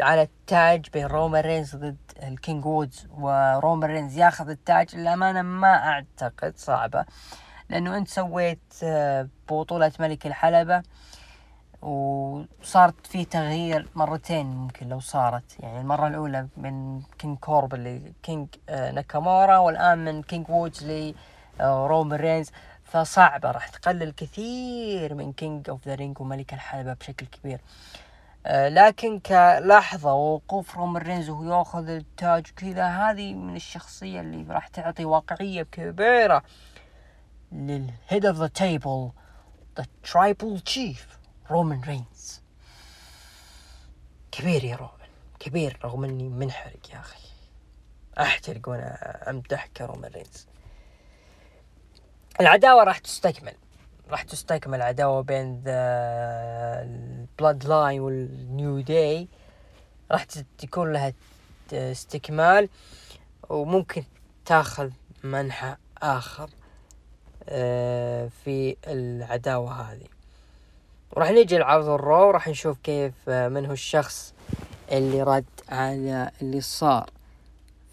على التاج بين رومان رينز ضد ال King Woods ورومان رينز ياخذ التاج للأمانة ما أعتقد صعبة لأنه أنت سويت آه، بطولة ملك الحلبة وصارت في تغيير مرتين ممكن لو صارت. يعني المرة الأولى من King Corbin اللي King آه، ناكامورا والآن من King Woods لرومان رينز. فصعبة راح تقلل كثير من King of the Ring وملك الحلبة بشكل كبير. آه لكن كلحظة وقوف رومان رينز وهو يأخذ التاج كذا هذه من الشخصية اللي راح تعطي واقعية كبيرة لل Head of the Table the Tribal Chief رومان رينز. كبير يا رومان كبير رغم إني منحرق يا أخي. أحترق وأنا امدح كرومان رينز. العداوة راح تستكمل. راح تستكمل عداوة بين the Bloodline وال New Day راح تكون لها استكمال وممكن تاخذ منحى آخر آه، في العداوة هذه. وراح نيجي لعرض ال Raw راح نشوف كيف آه، من هو الشخص اللي رد على اللي صار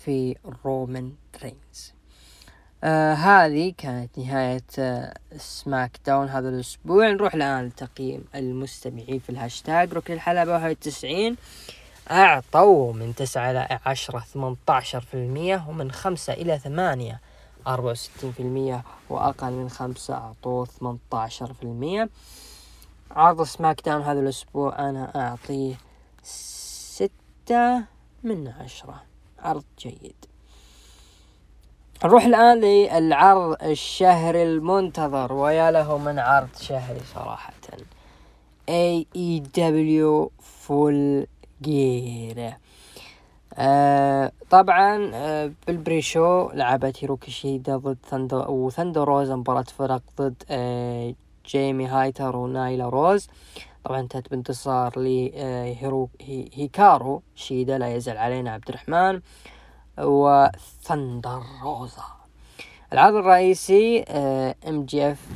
في رومان رينز آه هذه كانت نهاية آه SmackDown. هذا الأسبوع نروح الآن لتقييم المستمعين في الهاشتاج. ركن الحلبة 91 أعطوا من تسعة إلى عشرة ثمانية عشر في المية ومن خمسة إلى ثمانية أربعة وستين في المية وأقل من خمسة أعطوه ثمانية عشر في المية. عرض SmackDown هذا الأسبوع أنا أعطيه ستة من عشرة. عرض جيد. نروح الآن للعرض الشهري المنتظر ويا له من عرض شهري صراحة. AEW Full Gear طبعا آه بال pre-show لعبت هيكارو شيدا ضد ثندر وثندر روزا مباراة فرق ضد آه جيمي هايتر ونايلا روز. طبعا انتهت بانتصار لهيرو آه، هيكارو شيدا لا يزال علينا عبد الرحمن وثندر روزا. العرض الرئيسي MJF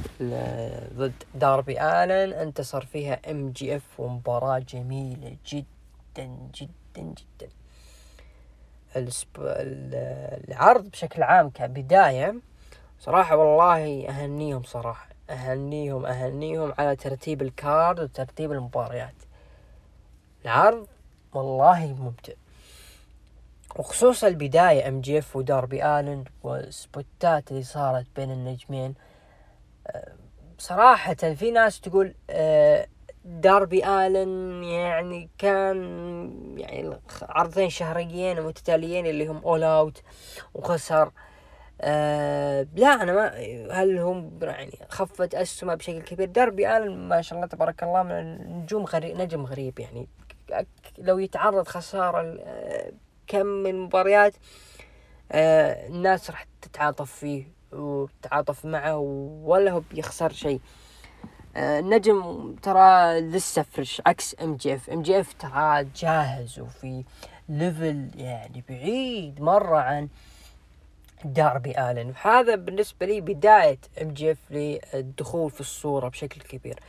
ضد داربي آلن. انتصر فيها MJF ومباراة جميلة جدا جدا جدا. العرض بشكل عام كبداية صراحة والله أهنيهم صراحة. أهنيهم أهنيهم على ترتيب ال card وترتيب المباريات. العرض والله ممتع. وخصوصا البداية MJF وداربي الن وال spotات اللي صارت بين النجمين. صراحة في ناس تقول أه، داربي الن يعني كان يعني عرضين شهريين متتاليين اللي هم All Out وخسر. أه لا أنا ما هل هم يعني خفت اسهمه بشكل كبير؟ داربي الن ما شاء الله تبارك الله من النجوم غريب نجم غريب يعني. لو يتعرض خسارة كم من مباريات آه الناس راح تتعاطف فيه وتتعاطف معه ولا هو بيخسر شيء. آه النجم ترى لسه fresh عكس ام جي اف ام جي اف ترى جاهز وفي level يعني بعيد مرة عن داربي الن وهذا بالنسبة لي بداية MJF للدخول في الصورة بشكل كبير.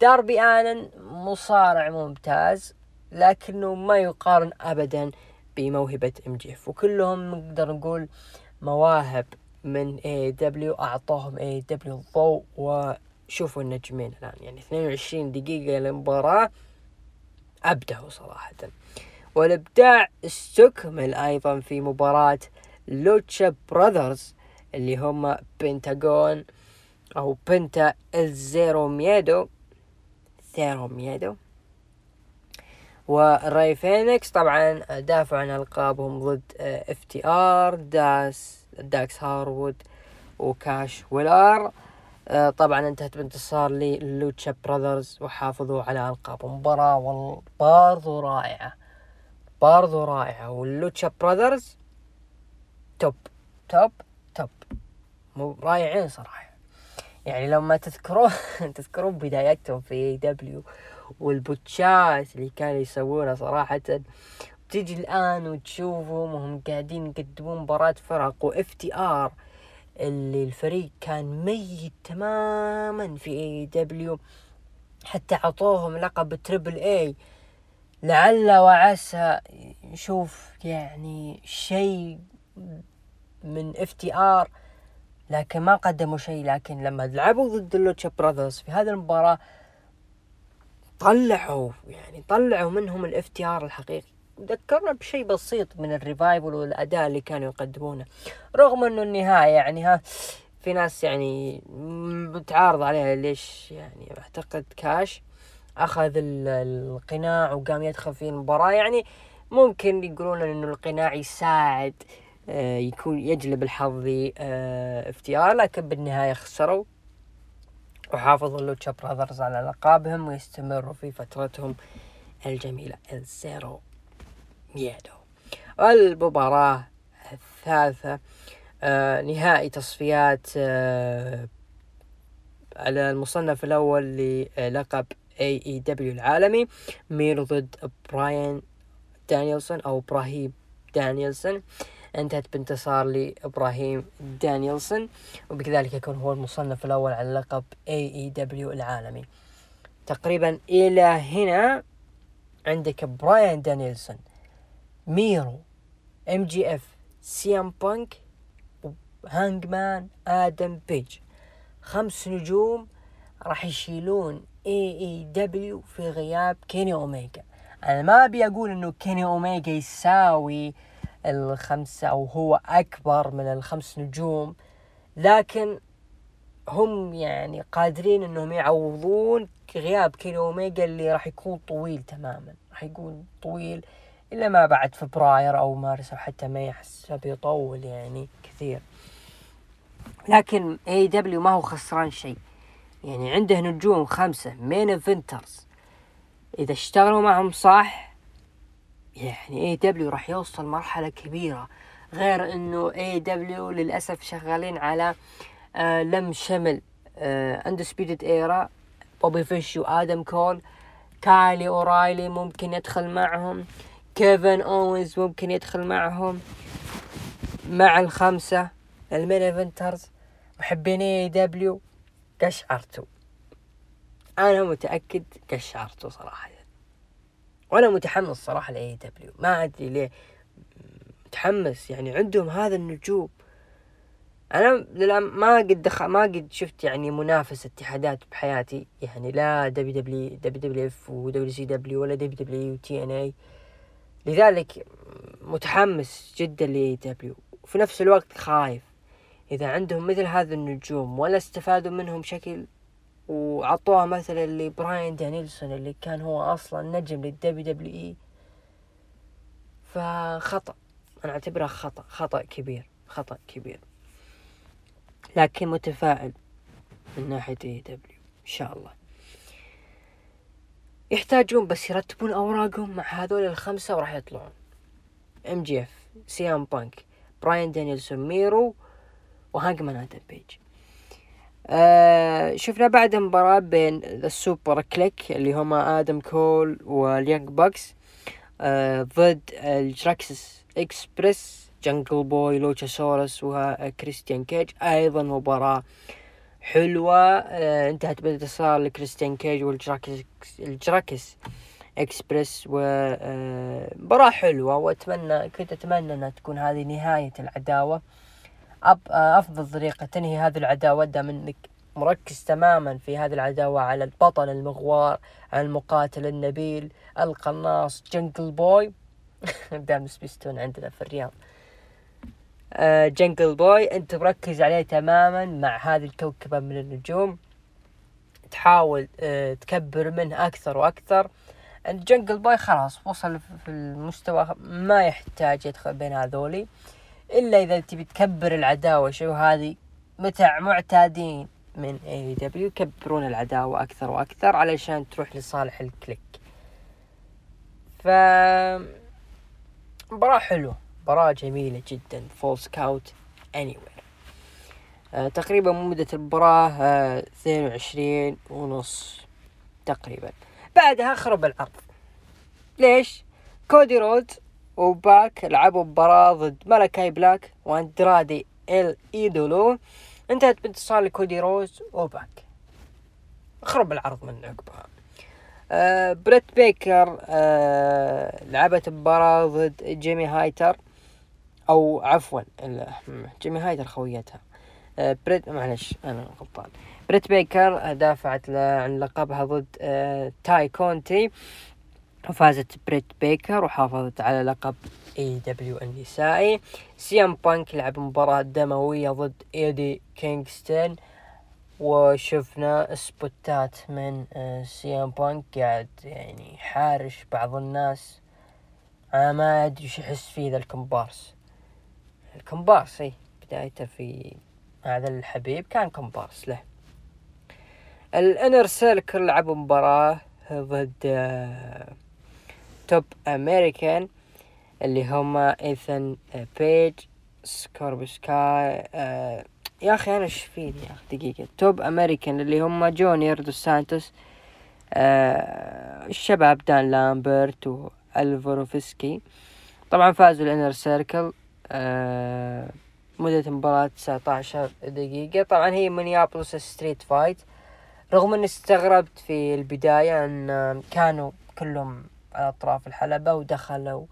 داربي الن مصارع ممتاز لكنه ما يقارن ابدا بموهبة MJF. وكلهم نقدر نقول مواهب من اي دبليو أعطوهم اي دبليو الضوء وشوفوا النجمين الآن. يعني 22 دقيقة للمباراة أبدعوا صراحة. والإبداع استكمل أيضا في مباراة Lucha Brothers اللي هم بنتاغون أو Penta El Zero Miedo Zero Miedo وراي فينيكس طبعا دافعوا عن ألقابهم ضد FTR داس داكس هاروود وكاش ويلار. آه، طبعا انتهت بانتصار لل Lucha Brothers وحافظوا على القابهم مباراة برضو رائعة برضو رائعة وال Lucha Brothers top top top. مو رائعين صراحة. يعني لما تذكرون تذكرون بدايتهم في AEW وال botchات اللي كانوا يسوونها صراحة. تيجي الآن وتشوفهم وهم قاعدين يقدمون مباراة فرق و FTR اللي الفريق كان ميت تماما في AEW حتى عطوهم لقب Triple A لعل وعسى نشوف يعني شيء من FTR لكن ما قدموا شيء. لكن لما لعبوا ضد ال Lucha Brothers في هذه المباراة طلعوا يعني طلعوا منهم ال FTR الحقيقي. ذكرنا بشيء بسيط من ال Revival والأداء اللي كانوا يقدمونه. رغم إنه النهاية يعني ها في ناس يعني متعارض عليها ليش يعني أعتقد كاش أخذ القناع وقام يدخل في المباراة. يعني ممكن يقولون انه القناع يساعد آه، يكون يجلب الحظ FTR لكن بالنهاية خسروا. وحافظوا ال Lucha Brothers على لقابهم ويستمروا في فترتهم الجميلة. ال Zero Miedo المباراة الثالثة آه نهائي تصفيات آه على المصنف الأول للقب AEW العالمي ميرو ضد براين دانيلسون أو إبراهيم دانيلسون انتهت بانتصار لإبراهيم دانيلسون وبكذلك يكون هو المصنف الأول على لقب AEW العالمي. تقريبا إلى هنا عندك براين دانيلسون ميرو MJF CM Punk هانجمان آدم بيج. خمس نجوم راح يشيلون AEW في غياب كيني أوميجا. أنا ما أبي أقول إنه كيني أوميجا يساوي الخمسة أو هو أكبر من الخمس نجوم. لكن هم يعني قادرين إنهم يعوضون غياب كيني أوميجا اللي راح يكون طويل تماما. راح يكون طويل إلا ما بعد فبراير أو مارس أو حتى ما يحس بيطول يعني كثير. لكن AEW ما هو خسران شيء. يعني عنده نجوم خمسة main eventers إذا اشتغلوا معهم صح يعني AEW راح يوصل مرحلة كبيرة غير إنه AEW للأسف شغالين على آه لم شمل آه Undisputed Era بوبي فيش وادم كول كايلي اورايلي ممكن يدخل معهم. كيفن اونز ممكن يدخل معهم. مع الخمسة ال main eventers محبين AEW قشعرتوا. أنا متأكد قشعرتوا صراحة. وأنا متحمس صراحة ل AEW. ما أدري ليه. متحمس يعني عندهم هذا النجوم. أنا ما قد دخل ما قد شفت يعني منافسه اتحادات بحياتي. يعني لا دبليو دبليو دبليو دبليو إف ودبليو سي دبليو ولا دبليو دبليو تي إن إي. لذلك متحمس جدا ل AEW. وفي نفس الوقت خايف. إذا عندهم مثل هذا النجوم ولا استفادوا منهم بشكل وعطوها مثلا لبراين دانيلسون اللي كان هو أصلا نجم لل WWE. فخطأ. أنا أعتبرها خطأ خطأ كبير خطأ كبير. لكن متفائل من ناحية AEW إن شاء الله. يحتاجون بس يرتبون أوراقهم مع هذول الخمسة وراح يطلعون. MJF CM Punk براين دانيلسون ميرو وهانجمان آدم بيج. آه شفنا بعد مباراة بين ال Superkliq اللي هما آدم كول وال Young Bucks آه ضد ال Jurassic Express جنجل بوي لوتشا سورس وكريستيان كيج. أيضا مباراة حلوة آه انتهت بانتصار لكريستيان كيج وال Jurassic ال Jurassic Express ومباراة آه حلوة وأتمنى كنت أتمنى إنها تكون هذه نهاية العداوة. أفضل طريقة تنهي هذه العداوة. دام أنك مركز تماما في هذه العداوة على البطل المغوار على المقاتل النبيل القناص جنجل بوي. دام سبيستون عندنا في الرياض. آه جنجل بوي أنت مركز عليه تماما مع هذه الكوكبة من النجوم. تحاول آه تكبر منه أكثر وأكثر. جنجل بوي خلاص وصل في المستوى ما يحتاج يدخل بين هذولي. آه إلا إذا تبي تكبر العداوة شو هذه؟ متع معتادين من AEW يكبرون العداوة أكثر وأكثر علشان تروح لصالح ال Kliq. ف مباراة حلوة مباراة جميلة جدا Falls Count Anywhere آه تقريبا مدة المباراة آه اثنين وعشرين ونص تقريبا. بعدها خرب العرض ليش؟ كودي رود وباك لعبوا مباراة ضد ملكاي بلاك وأندرادي إل إيدولو. انتهت بانتصار لكودي رودز وباك. خرب العرض من عقبها. آه بريت بيكر آه لعبت مباراة ضد جيمي هايتر أو عفوا جيمي هايتر خويتها. آه بريت معلش أنا غلطان. بريت بيكر دافعت عن لقبها ضد آه تاي كونتي. وفازت بريت بيكر وحافظت على لقب AEW النسائي CM Punk لعب مباراة دموية ضد إيدي كينغستون وشفنا سبوتات من CM Punk. قاعد يعني حارش بعض الناس. أنا ما أدري وش يحس فيه ذا الكومبارس الكومبارس اي بدايته في هذا الحبيب كان كومبارس له. ال Inner Circle لعبوا مباراة ضد آه top American اللي هما ايثن بيج سكوربيو سكاي آه يا أخي أنا إيش فيني يا أخي دقيقة. top American اللي هما جونيور دو سانتوس آه الشباب دان لامبرت وأرلوفسكي طبعا فازوا ال Inner Circle آه مدة المباراة 19 دقيقة. طبعا هي مينيابوليس street fight. رغم إني استغربت في البداية إن كانوا كلهم على أطراف الحلبة ودخلوا.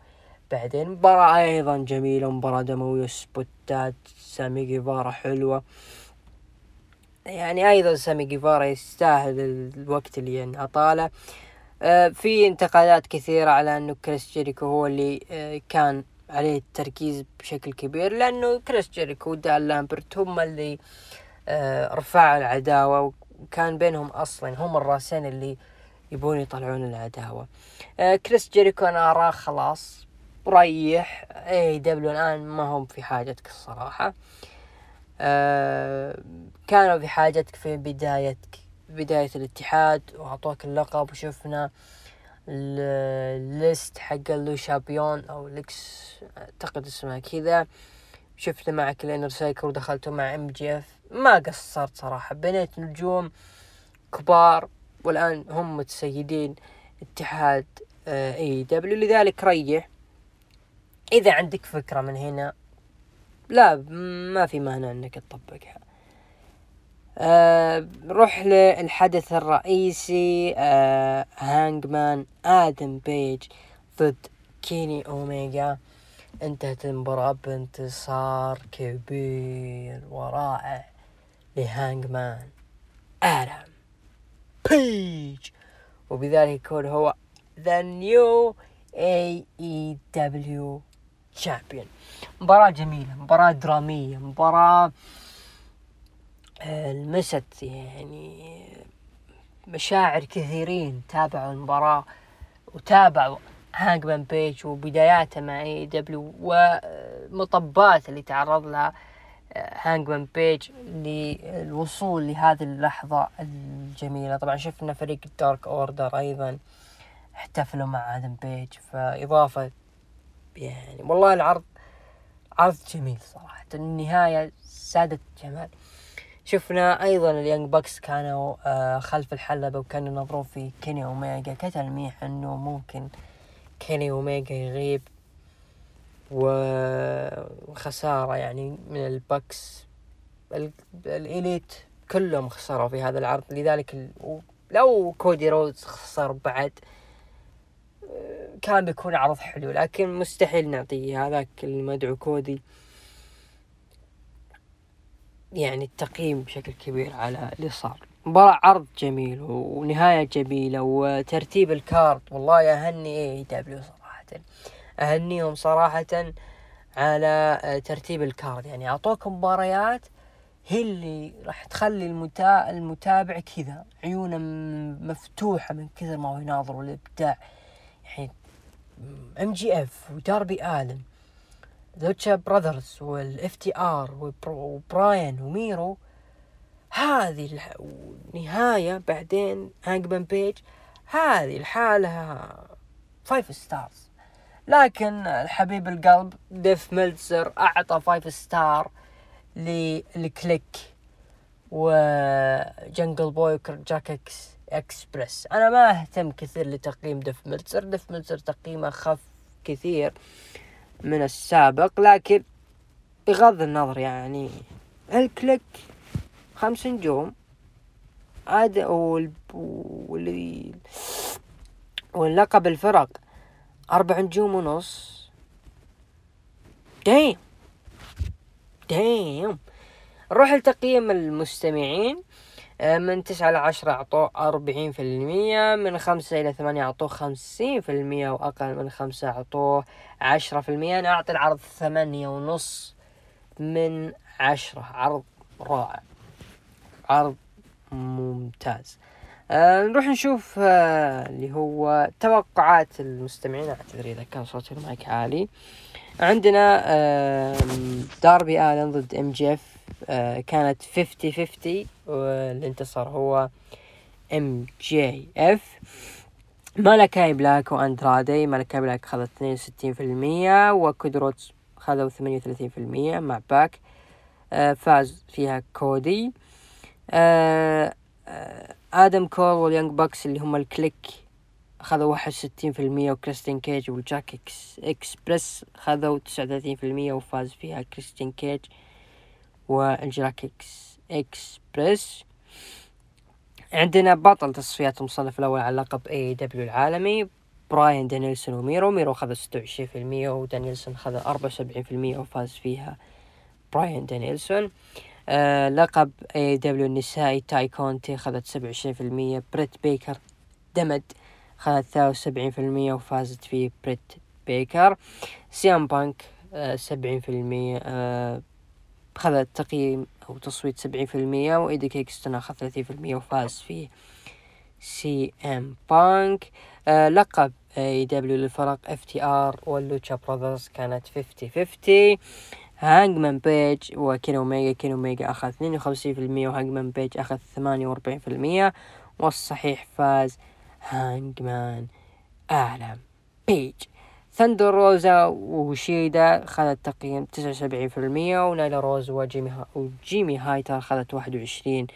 بعدين مباراة أيضا جميلة مباراة دموية سبوتات سامي جيفارا حلوة. يعني أيضا سامي جيفارا يستاهل الوقت اللي انعطاله آه في انتقادات كثيرة على أنه كريس جيريكو هو اللي آه كان عليه التركيز بشكل كبير لأنه كريس جيريكو ودان لامبرت هم اللي آه رفعوا العداوة وكان بينهم أصلا هم الرأسين اللي يبون يطلعون العداوة آه كريس جيريكو أنا أراه خلاص ريح اي دبليو الآن ما هم في حاجتك الصراحة. آه كانوا في حاجتك في بدايتك بداية الاتحاد وأعطوك اللقب وشفنا الليست حق اللو شامبيون أو لكس أعتقد اسمها كذا. شفنا معك ال Inner Circle ودخلتوا مع MJF. ما قصرت صراحة. بنيت نجوم كبار والآن هم متسيدين اتحاد AEW لذلك ريح. إذا عندك فكرة من هنا لا ما في مانع إنك تطبقها. آه نروح للحدث الرئيسي آه هانجمان آدم بيج ضد كيني اوميجا انتهت المباراة بانتصار كبير ورائع لهانجمان آدم. بيج وبذلك يكون هو the new AEW champion مباراة جميلة مباراة درامية مباراة لمست يعني مشاعر كثيرين تابعوا المباراة وتابعوا هانجمان بيج وبداياته مع AEW ومطبات اللي تعرض لها. هانجمان بيج للوصول لهذه اللحظة الجميلة. طبعا شفنا فريق ال Dark Order أيضا احتفلوا مع آدم بيج فإضافة يعني والله العرض عرض جميل صراحة. النهاية سادت جمال. شفنا أيضا ال Young Bucks كانوا آه خلف الحلبة وكانوا ينظرون في كيني اوميجا كتلميح إنه ممكن كيني اوميجا يغيب. وخسارة يعني من ال Bucks ال Elite كلهم خسروا في هذا العرض. لذلك لو كودي رودز خسر بعد كان بيكون عرض حلو لكن مستحيل نعطيه هذاك المدعو كودي. يعني التقييم بشكل كبير على اللي صار. مباراة عرض جميل ونهاية جميلة وترتيب ال card والله أهني AEW صراحة. أهنيهم صراحة على ترتيب ال card. يعني أعطوك مباريات هي اللي راح تخلي المتا... المتابع كذا عيونه مفتوحة من كثر ما هو يناظر والإبداع يعني MJF وداربي آلن Lucha Brothers وال FTR وبراين وميرو هذه النهاية بعدين هانجمان بيج هذه الحالة five stars لكن الحبيب القلب ديف ميلتزر أعطى five star لل Kliq وجنجل بوي Jurassic Express أنا ما أهتم كثير لتقييم ديف ميلتزر ديف ميلتزر تقييمه خف كثير من السابق لكن بغض النظر يعني الكليك خمس نجوم. عاد واللي واللقب الفرق أربع نجوم ونص. دايم. دايم. نروح لتقييم المستمعين. آه، من تسعة إلى عشرة أعطوه أربعين في المية من خمسة إلى ثمانية أعطوه خمسين في المية وأقل من خمسة أعطوه عشرة في المية. أنا أعطي العرض ثمانية ونص من عشرة. عرض رائع. عرض ممتاز. آه نروح نشوف آه اللي هو توقعات المستمعين. أعتذر إذا كان صوتي المايك عالي. عندنا آه داربي آلن ضد MJF. آه كانت 50 50 واللي انتصر هو MJF. مالكاي بلاك وأندرادي مالكاي بلاك خذت 62% وكودي رودز خذوا 38% مع باك. آه فاز فيها كودي. آه آه آدم كول وال Young Bucks اللي هم ال Kliq خذوا واحد وستين في المية وكريستين كيج وال Jurassic Express خذوا تسعة وثلاثين في المية وفاز فيها كريستين كيج وال Jurassic Express عندنا بطل تصفيات المصنف الأول على لقب AEW العالمي براين دانيلسون وميرو. ميرو خذ ستة وعشرين في المية ودانيلسون خذ أربعة وسبعين في المية وفاز فيها براين دانيلسون. آه لقب AEW النسائي تاي كونتي خذت سبعة وعشرين في المية بريت بيكر DMD خذت ثلاثة وسبعين في المية وفازت فيه بريت بيكر. سي إم بانك آه، سبعين في المية آه، خذت تقييم أو تصويت سبعين في المية وإيدي كينغستون أخذ ثلاثين في المية وفاز فيه سي ام بانك. آه لقب AEW للفرق FTR واللوتشا براذرز كانت 50 50 هانجمان بيج وكيني اوميجا كيني اوميجا أخذ 52% وهانجمان بيج أخذ 48% والصحيح فاز هانجمان آدم بيج. ثندر روزا وشيدا خذت تقييم تسعة وسبعين في المية ونايلا روز وجيمي, ها وجيمي هايتر خذت واحد وعشرين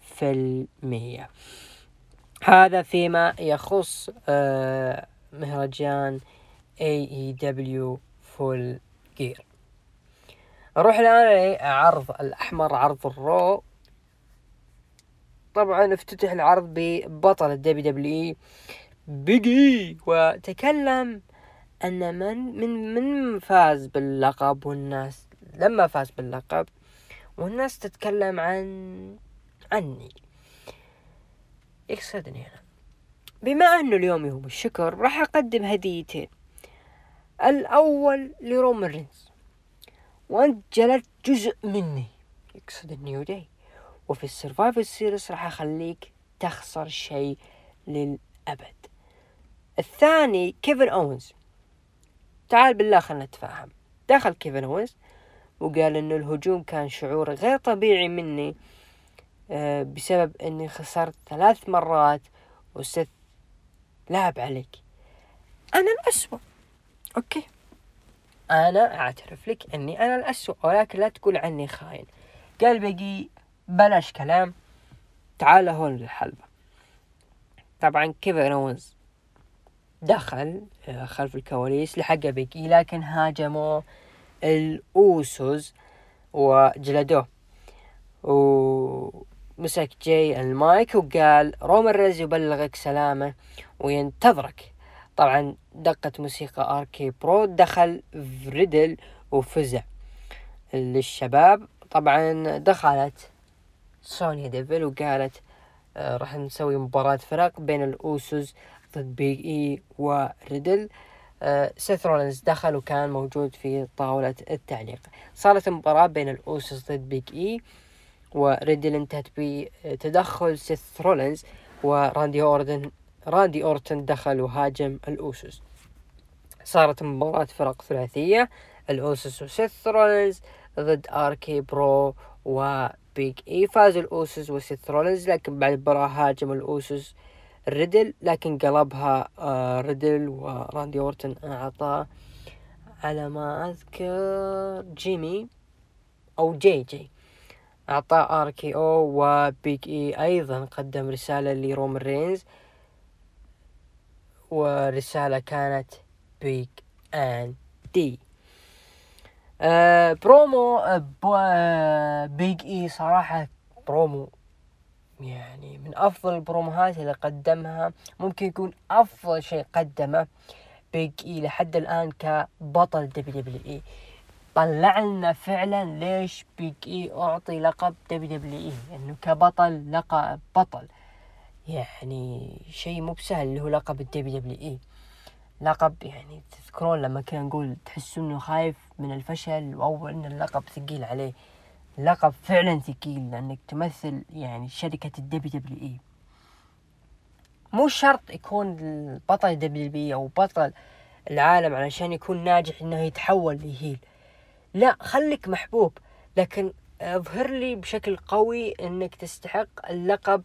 في المية. هذا فيما يخص آه مهرجان دبليو Full Gear نروح الآن لعرض الأحمر عرض ال Raw. طبعا افتتح العرض ببطل ال WWE بيج إي. وتكلم أن من من من فاز باللقب والناس لما فاز باللقب والناس تتكلم عن عني. يقصدني أنا. بما انه اليوم يوم الشكر راح أقدم هديتين. الأول لرومان رينز. وانت جلدت جزء مني. يقصد النيو داي. وفي ال Survivor Series راح أخليك تخسر شيء للأبد. الثاني كيفن اونز تعال بالله خلنا نتفاهم. دخل كيفن اونز وقال إنه الهجوم كان شعور غير طبيعي مني آه، بسبب إني خسرت ثلاث مرات وست. لعب عليك. أنا الأسوأ. أوكي. أنا أعترف لك أني أنا الاسوأ ولكن لا تقول عني خاين. قال بقي بلاش كلام. تعال هون للحلبة. طبعا كيفن اونز دخل آه، خلف الكواليس لحق بيج إي لكن هاجموا الأوسوس وجلدوه. ومسك جاي المايك وقال رومان رينز يبلغك سلامة وينتظرك. طبعا دقت موسيقى آر كي برو دخل ريدل وفزع للشباب. طبعا دخلت سونيا ديفل وقالت آه راح نسوي مباراة فرق بين الأوسوس ضد بيج اي وريدل آه سيث رولنز دخل وكان موجود في طاولة التعليق. صارت مباراة بين الأوسوس ضد بيج اي وريدل انتهت بتدخل سيث رولنز وراندي أوردن راندي أورتن دخل وهاجم الأوسوس. صارت مباراة فرق ثلاثية الأوسوس وسيث رولنز ضد اركي برو وبيج إي. فاز الأوسوس وسيث رولنز لكن بعد المباراة هاجم الأوسوس ريدل لكن قلبها آه ريدل وراندي أورتن اعطاه على ما أذكر جيمي أو جي جي. اعطاه RKO وبيج إي أيضا قدم رسالة لرومان رينز. ورسالة كانت Big End آه برومو آه بيج اي صراحة برومو يعني من أفضل البروموهات اللي قدمها. ممكن يكون أفضل شيء قدمه بيج اي لحد الآن كبطل WWE طلع لنا فعلا ليش بيج اي أعطي لقب WWE انه كبطل لقب بطل. يعني شيء مو بسهل اللي هو لقب ال WWE. لقب يعني تذكرون لما كنا نقول تحسوا إنه خايف من الفشل أو إن اللقب ثقيل عليه. لقب فعلا ثقيل لأنك تمثل يعني شركة ال WWE. مو شرط يكون البطل دبليو أو بطل العالم علشان يكون ناجح إنه يتحول ل heel لا خليك محبوب لكن اظهر لي بشكل قوي انك تستحق اللقب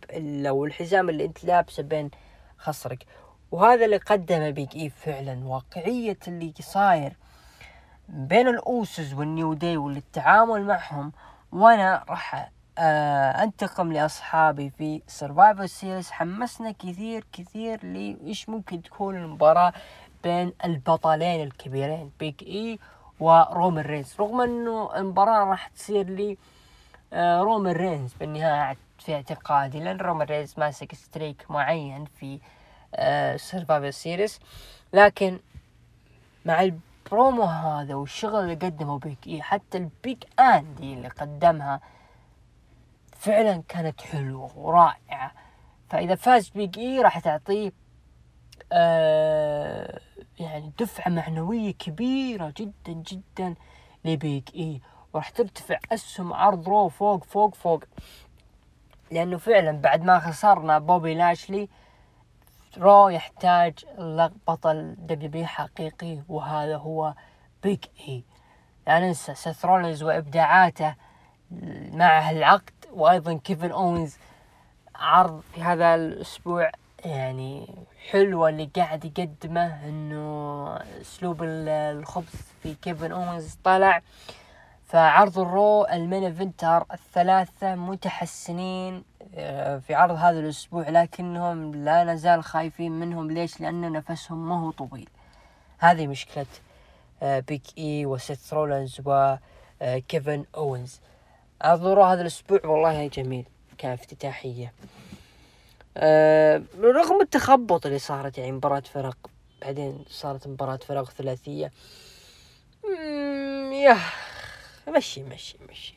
أو الحزام اللي انت لابسه بين خصرك. وهذا اللي قدمه بيج اي فعلا واقعية اللي صاير بين الاوسز والنيو داي والتعامل معهم. وأنا راح آه أنتقم لأصحابي في Survivor Series حمسنا كثير كثير لإيش ممكن تكون المباراة بين البطلين الكبيرين. بيج اي ورومان رينز. رغم إنه المباراة راح تصير لي آه رومان رينز بالنهاية في اعتقادي لأن رومان رينز ماسك streak معين في آه Survivor Series لكن مع البرومو هذا والشغل اللي قدمه بيج اي حتى ال Big End اللي قدمها فعلا كانت حلوة ورائعة. فإذا فاز بيج إي راح تعطيه آه يعني دفعة معنوية كبيرة جدا جدا لبيج إي وراح ترتفع أسهم عرض Raw فوق فوق فوق. لأنه فعلا بعد ما خسرنا بوبي لاشلي Raw يحتاج بطل دبليو حقيقي وهذا هو بيج إي لا ننسى سيث رولينز وإبداعاته مع العقد وأيضا كيفن اونز عرض في هذا الأسبوع. يعني حلوة اللي قاعد يقدمه إنه أسلوب الخبث في كيفن اونز طلع فعرض ال Raw ال main eventer الثلاثة متحسنين آه، في عرض هذا الأسبوع لكنهم لا نزال خايفين منهم. ليش؟ لأن نفسهم ما هو طويل. هذه مشكلة بيق إي وسيث رولنز وكيفن أوينز. الظهور هذا الأسبوع والله جميل كافتتاحية. أه رغم التخبط اللي صارت يعني مباراة فرق بعدين صارت مباراة فرق ثلاثية. يا مشي مشي مشي.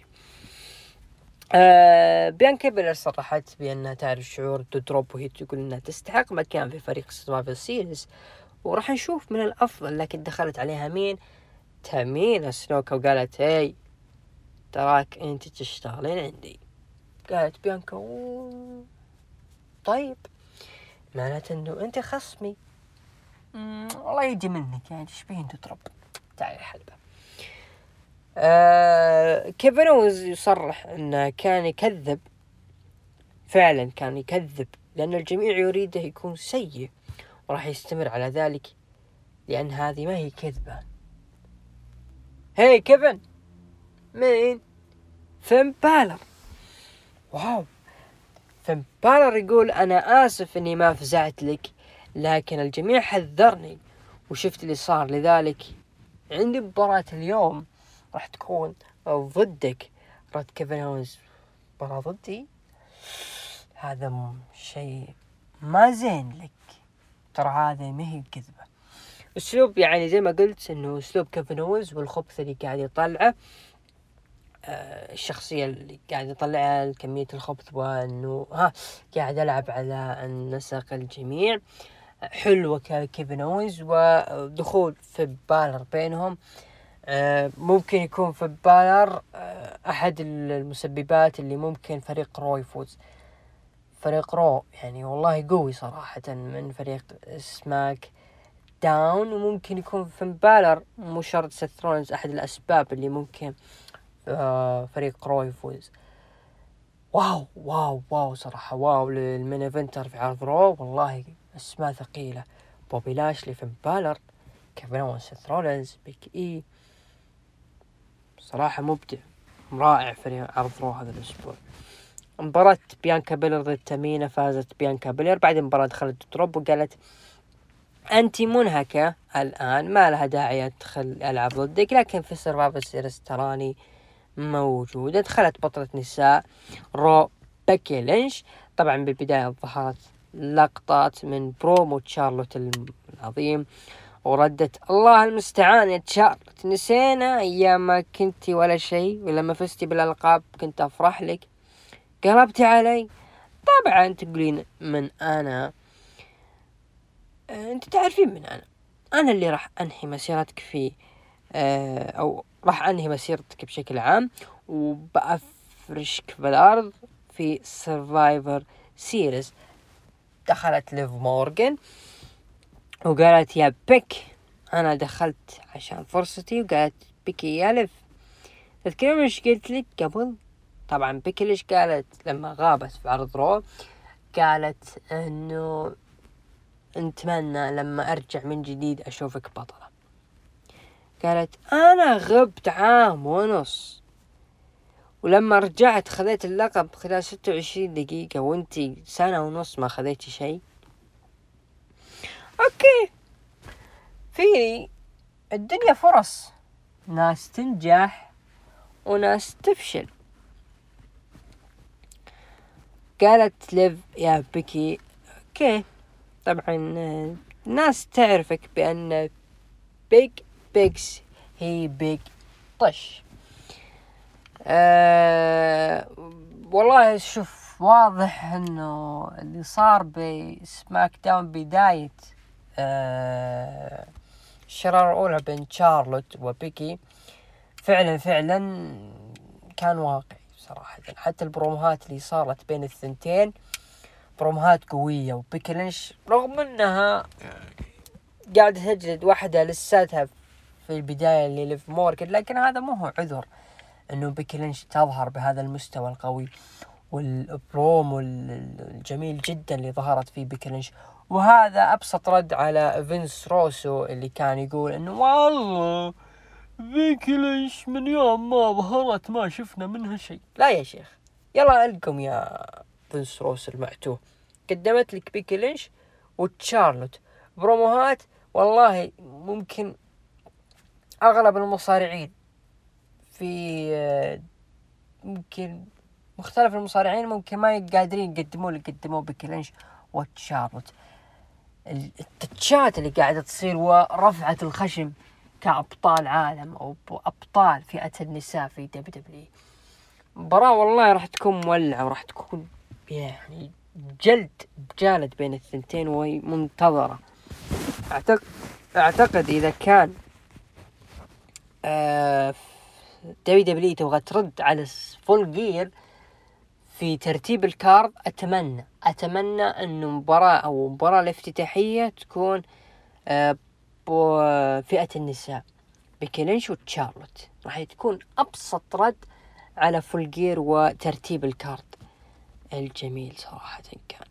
آه بيانكا بيلير صرحت بأنها تعرف شعور دودروب وهي تقول أنها تستحق مكان في فريق Survivor Series وراح نشوف من الأفضل لكن دخلت عليها مين؟ تأمين سنوكا وقالت هاي تراك أنت تشتغلين عندي. قالت بيانكا طيب. معناته إنه أنت خصمي. والله يجي منك يعني تشبيه أنت ترب تعالي الحلبة آه كيفن اوز يصرح انه كان يكذب؟ فعلا كان يكذب لأن الجميع يريده يكون سيء وراح يستمر على ذلك لأن هذه ما هي كذبة. هاي كيفن؟ مين؟ فين بالر واو. فين بالر يقول أنا آسف إني ما فزعت لك لكن الجميع حذرني وشفت اللي صار لذلك. عندي مباراة اليوم راح تكون ضدك رد كيفن هونز مباراة ضدي؟ هذا شيء ما زين لك. ترى هذا ما هي كذبة. أسلوب يعني زي ما قلت إنه أسلوب كيفن هونز والخبث اللي قاعد يطلعه الشخصية اللي قاعد يطلعها كمية الخبث وإنه ها قاعد العب على النسق الجميع. حلوة كيفن أوينز ودخول في بالر بينهم. آه، ممكن يكون في بالر آه، أحد المسببات اللي ممكن فريق رو يفوز. فريق Raw يعني والله قوي صراحة من فريق SmackDown. وممكن يكون فين بالر مو شرط أحد الأسباب اللي ممكن فريق Raw يفوز. wow wow wow صراحة wow لل main eventer في عرض Raw. والله أسماء ثقيلة. بوبي لاشلي فين بالر كيفن اونز سيث بيق إي. صراحة مبدع رائع في عرض Raw هذا الأسبوع. مباراة بيانكا بيلير ضد تامينا فازت بيانكا بيلير بعد المباراة دخلت دودروب وقالت انت منهكة الآن ما لها داعي أدخل ألعب ضدك لكن في Survivor Series تراني موجودة. دخلت بطلة نساء Raw بيكي لينش طبعا بالبداية ظهرت لقطات من برومو تشارلوت العظيم. وردت الله المستعان يا تشارلوت. نسينا أيام ما كنتي ولا شيء ولما فزتي بالألقاب كنت أفرح لك. قلبتي علي. طبعا تقولين من أنا. أنت تعرفين من أنا. أنا اللي راح أنهي مسيرتك في آه، أو راح أنهي مسيرتك بشكل عام وبأفرشك في الأرض في Survivor Series دخلت ليف مورغان وقالت يا بيكي أنا دخلت عشان فرصتي. وقالت بيكي يا ليف تذكرين إيش قلت لك قبل؟ طبعا بيكي ليش قالت لما غابت في عرض رو؟ قالت إنه نتمنى لما أرجع من جديد أشوفك بطلة. قالت أنا غبت عام ونص. ولما رجعت خذيت اللقب خلال ستة وعشرين دقيقة وانتي سنة ونص ما خذيتي شيء. Okay. في الدنيا فرص. ناس تنجح وناس تفشل. قالت ليف يا بيكي okay. طبعا الناس تعرفك بأن Big Becks هي big bitch. أه والله شوف واضح إنه اللي صار ب SmackDown بداية أه الشرارة الأولى بين شارلوت وبيكي فعلا فعلا كان واقعي صراحة. حتى البروموهات اللي صارت بين الثنتين بروموهات قوية وبيكي لينش رغم إنها قاعدة تجلد واحدة لساتها في البداية اللي ليف مورغان لكن هذا مو هو عذر إنه بيكي لينش تظهر بهذا المستوى القوي والبرومو الجميل جدا اللي ظهرت فيه بيكي لينش وهذا أبسط رد على فينس روسو اللي كان يقول إنه والله بيكي لينش من يوم ما ظهرت ما شفنا منها شيء. لا يا شيخ يلا ألقم يا فينس روسو المعتوه قدمت لك بيكي لينش وتشارلوت. بروموهات والله ممكن أغلب المصارعين في ممكن مختلف المصارعين ممكن ما قادرين يقدموا اللي قدموه بيكي لينش وتشارلوت التتشات اللي قاعدة تصير ورفعة الخشم كأبطال عالم أو أبطال فئة النساء في WWE مباراة والله راح تكون مولعة وراح تكون يعني جلد بجلد بين الثنتين وهي منتظرة. أعتقد أعتقد إذا كان WWE تبغى ترد على Full Gear في ترتيب ال card. أتمنى أتمنى انه مباراة أو مباراة الافتتاحية تكون آه فئة النساء بيكي لينش وتشارلوت. راح تكون أبسط رد على Full Gear وترتيب ال card. الجميل صراحة كان.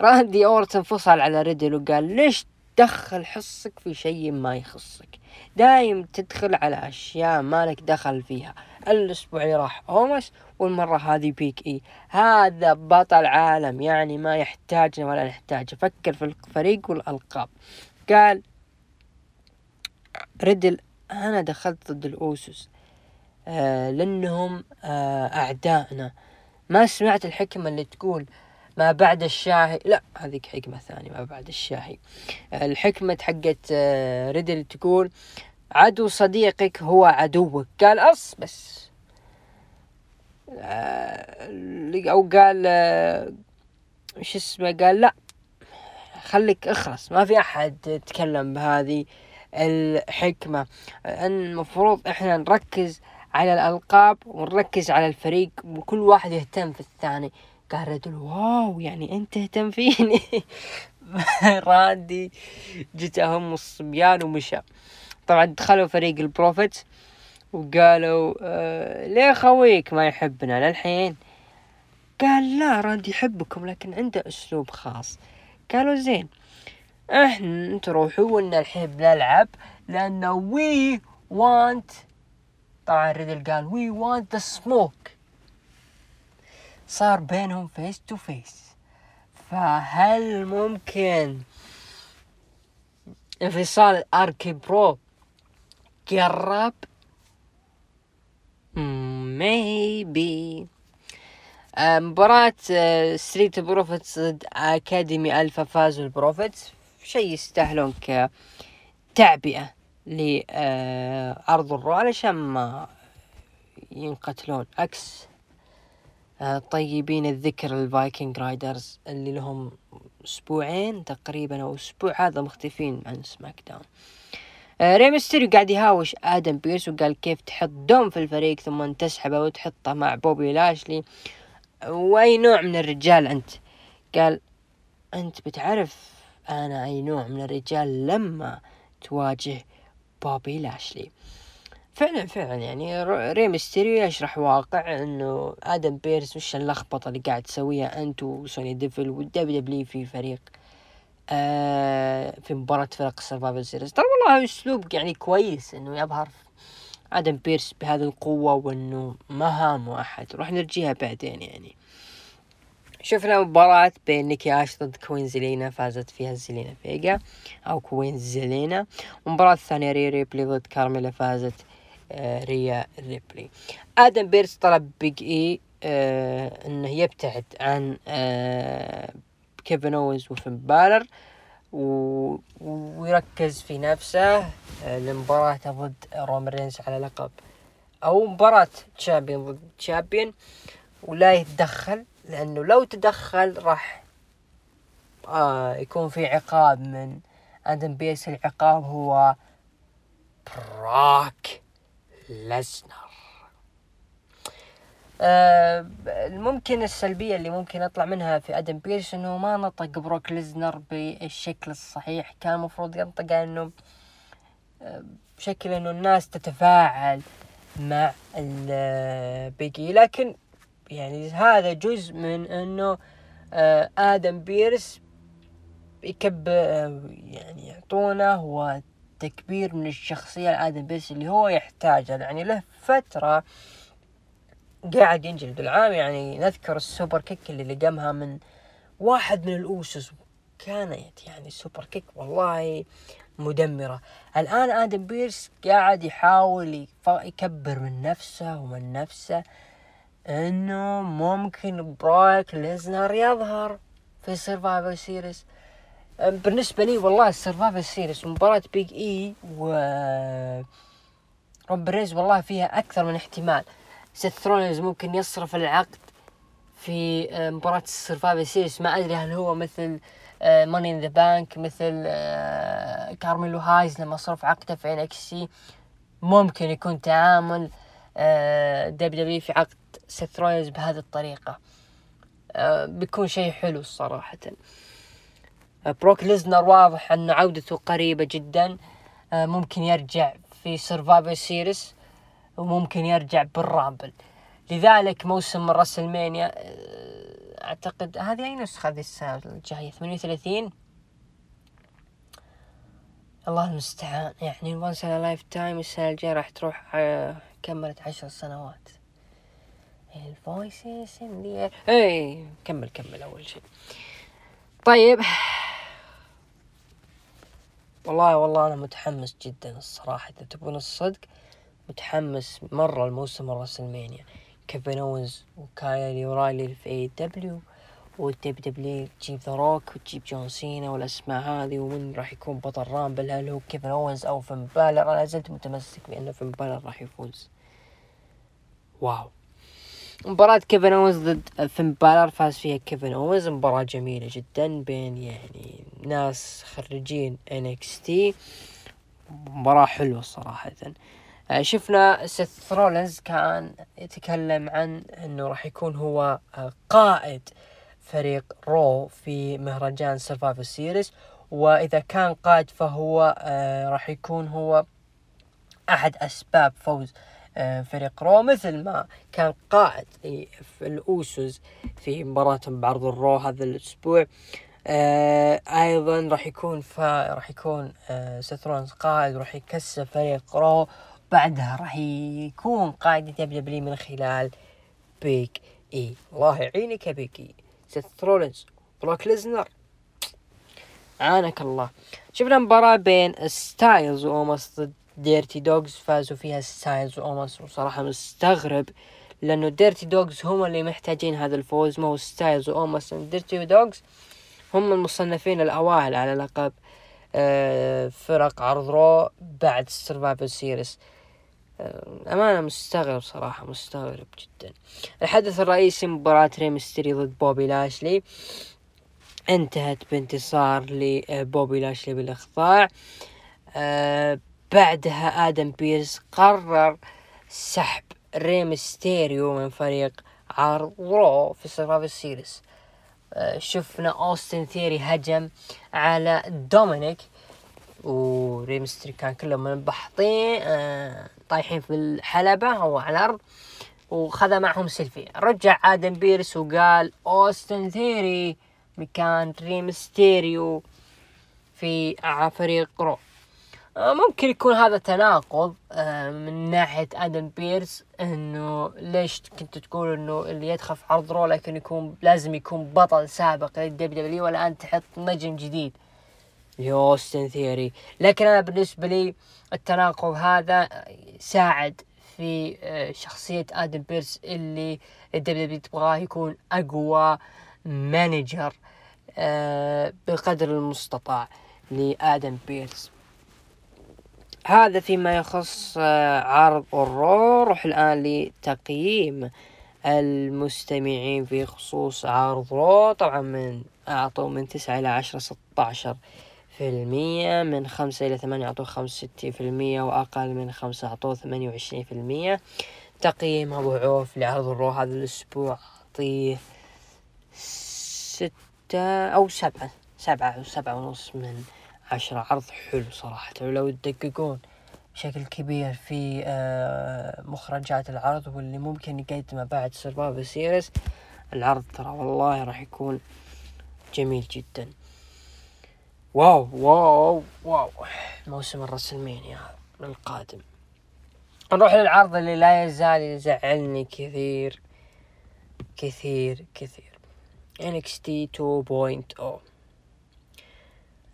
راندي أورتن فصل على ريدل وقال ليش تدخل حصك في شيء ما يخصك؟ دايم تدخل على أشياء مالك دخل فيها. الأسبوع اللي راح أومس والمرة هذه بيك إي هذا بطل عالم يعني ما يحتاجنا ولا نحتاجه فكر في الفريق والألقاب. قال ريدل أنا دخلت ضد الأوسوس آه لأنهم آه أعدائنا. ما سمعت الحكمة اللي تقول ما بعد الشاهي. لا هذيك حكمة ثانية ما بعد الشاهي. الحكمة حقت آه، ريدل تقول عدو صديقك هو عدوك. قال أص بس. آه، أو قال آه، شو اسمه قال لا خليك اخرس ما في أحد يتكلم بهذه الحكمة. المفروض إحنا نركز على الألقاب ونركز على الفريق وكل واحد يهتم في الثاني. قال ريدل wow يعني أنت تهتم فيني. راندي جته أم الصبيان ومشى. طبعا دخلوا فريق ال Profits وقالوا آه ليه خويك ما يحبنا للحين؟ قال لا راندي يحبكم لكن عنده أسلوب خاص. قالوا زين إحنا تروحوا ولنا الحين بنلعب لأنه we want طبعا ريدل قال we want the smoke صار بينهم face to face فهل ممكن انفصال RK-Bro قرب maybe مباراة Street Profits ضد Academy Alpha فازوا ال Profits. شيء يستاهلون كتعبئة لعرض الرو علشان ما ينقتلون. عكس آه، طيبين الذكر الفايكنج رايدرز اللي لهم أسبوعين تقريبا أو أسبوع هذا مختفين عن سماك داون آه، ريمستيريو قاعد يهاوش آدم بيرس وقال كيف تحط دوم في الفريق ثم تسحبه وتحطه مع بوبي لاشلي. وأي نوع من الرجال أنت؟ قال أنت بتعرف أنا أي نوع من الرجال لما تواجه بوبي لاشلي. فعلا فعلا يعني ري ميستيريو يشرح واقع إنه آدم بيرس وش اللخبطة اللي قاعد تسويها أنت وسوني ديفل والدبليو دبليو في فريق آه في مباراة فرق سرفايفل سيريز ترى والله أسلوب يعني كويس إنه يظهر آدم بيرس بهذه القوة وإنه ما هامه أحد. راح نرجيها بعدين يعني. شفنا مباراة بين نيكي آش ضد كوين زلينا فازت فيها زلينا فيجا أو كوين زلينا المباراة الثانية ريا ريبلي ضد كارميلا فازت ريا ريبلي. آدم بيرس طلب بيج اي آه إنه يبتعد عن آه كيفن اوينز وفين بالر. ويركز في نفسه آه، لمباراته ضد رومان رينز على لقب. أو مباراة champion ضد champion ولا يتدخل لأنه لو تدخل راح يكون في عقاب من آدم بيرس العقاب هو بروك. ليزنر آه ممكن السلبية اللي ممكن أطلع منها في أدم بيرس إنه ما نطق بروك ليزنر بالشكل الصحيح. كان المفروض ينطق إنه آه بشكل إنه الناس تتفاعل مع البيجي لكن يعني هذا جزء من إنه آه آدم بيرس يكب يعني يعطونا هو تكبير من الشخصية لآدم بيرس اللي هو يحتاجها. يعني له فترة قاعد ينجلد العام يعني نذكر ال super kick اللي لقمها من واحد من الأوسس كانت يعني super kick والله مدمرة. الآن آدم بيرس قاعد يحاول يكبر من نفسه ومن نفسه إنه ممكن بروك ليزنر يظهر في سرفايفر سيريس بالنسبة لي والله السرفايفر سيريس مباراة بيج اي و رومان رينز والله فيها أكثر من احتمال. سيث ممكن يصرف العقد في مباراة السرفايفر سيريس ما أدري هل هو مثل Money in the Bank مثل كارميلو هايز لما صرف عقده في NXT ممكن يكون تعامل دب آه، دبليو في عقد سيث بهذه الطريقة. بيكون شيء حلو صراحة بروك ليزنر واضح أن عودته قريبة جدا. ممكن يرجع في سرفايفر سيريس وممكن يرجع بالرامبل. لذلك موسم راسلمانيا آه، أعتقد هذه أي نسخة هذه السنة الجاية؟ 38 الله المستعان. يعني وان سنة لايف تايم السنة الجاية راح تروح آه، كملت عشر سنوات. الفويسز ان ذا اي كمل كمل أول شيء. طيب. والله والله أنا متحمس جدا الصراحة. إذا تبون الصدق متحمس مرة لموسم الرسلمانيا كيفن اوينز وكايل اورايلي في AEW والدب دبليو تجيب ذا روك وتجيب جون سينا والأسماء هذه ومن راح يكون بطل رامبل هل هو كيفن اوينز أو فين بالر؟ أنا زلت متمسك بانه فين بالر راح يفوز. واو. مباراة كيفن اوينز ضد فين بالر فاز فيها كيفن اوينز مباراة جميلة جدا بين يعني ناس خريجين NXT مباراة حلوة صراحة. آه، شفنا سيث رولنز كان يتكلم عن إنه راح يكون هو آه، قائد فريق رو في مهرجان سرفايفر سيريس وإذا كان قائد فهو آه، راح يكون هو أحد أسباب فوز فريق رو مثل ما كان قائد في الأوسوس في مباراتهم بعرض الرو هذا الأسبوع. آه أيضا راح يكون فا راح يكون آه سيث رولنز قائد وراح يكسب فريق رو. بعدها راح يكون قائد دبليو من خلال بيج إي. الله يعينك يا بيج إي. سيث رولينز بروك ليزنر. عانك الله. شفنا مباراة بين ستايلز وأوماس ضد ديرتي دوغز فازوا فيها ستايلز واوماس وصراحة مستغرب لأنه ديرتي دوغز هم اللي محتاجين هذا الفوز ما هو ستايلز واوماس ديرتي دوغز هم المصنفين الأوائل على لقب آه، فرق عرض رو بعد السرفايفل سيريس أمانة مستغرب صراحة مستغرب جدا. الحدث الرئيسي مباراة ريمستيريو ضد بوبي لاشلي انتهت بانتصار لبوبي لاشلي بالإخضاع. أه بعدها آدم بيرس قرر سحب ريمستيريو من فريق عرض Raw في Survivor Series. أه شفنا أوستن ثيوري هجم على دومينيك وريمستيريو كان كلهم منبحطين أه طايحين في الحلبة أو على الأرض وخذ معهم سيلفي. رجع آدم بيرس وقال أوستن ثيوري مكان ريمستيريو في فريق Raw. آه، ممكن يكون هذا تناقض آه، من ناحية آدم بيرس إنه ليش كنت تقول إنه اللي يدخل في عرض Raw لكن يكون لازم يكون بطل سابق لل WWE والآن تحط نجم جديد. أوستن ثيوري لكن أنا بالنسبة لي التناقض هذا ساعد في آه، شخصية آدم بيرس اللي ال WWE تبغاه يكون أقوى manager بقدر المستطاع لآدم بيرس. هذا فيما يخص آه، عرض ال Raw نروح الآن لتقييم المستمعين في خصوص عرض Raw طبعا من أعطوا من تسعة إلى عشرة ستاشر في المية. من خمسة إلى ثمانية أعطوه خمسة وستين في المية وأقل من خمسة أعطوه ثمانية وعشرين في المية. تقييم أبو عوف لعرض ال Raw هذا الأسبوع أعطيه ستة أو سبعة سبعة أو سبعة ونص من عشرة عرض حلو صراحة ولو يدققون بشكل كبير في آه، مخرجات العرض واللي ممكن يقدمه بعد Survivor Series العرض ترى والله راح يكون جميل جدا. واو واو واو موسم ال WrestleMania القادم نروح للعرض اللي لا يزال يزعلني كثير كثير كثير. NXT 2.0 آه،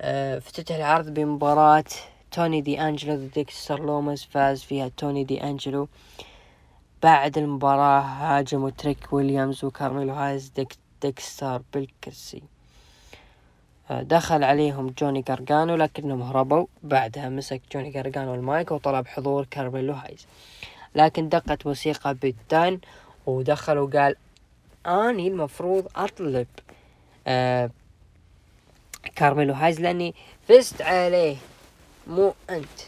افتتح العرض بمباراة توني دي أنجلو ضد ديكستر لوماس فاز فيها توني دي أنجلو. بعد المباراة هاجموا تريك ويليامز وكارميلو هايز ديك ديكستر بالكرسي آه، دخل عليهم جوني جارجانو لكنهم هربوا. بعدها مسك جوني جارجانو المايك وطلب حضور كارميلو هايز لكن دقت موسيقى بيت دان ودخل وقال أنا المفروض أطلب. آه كارميلو هايز لأني فزت عليه مو أنت.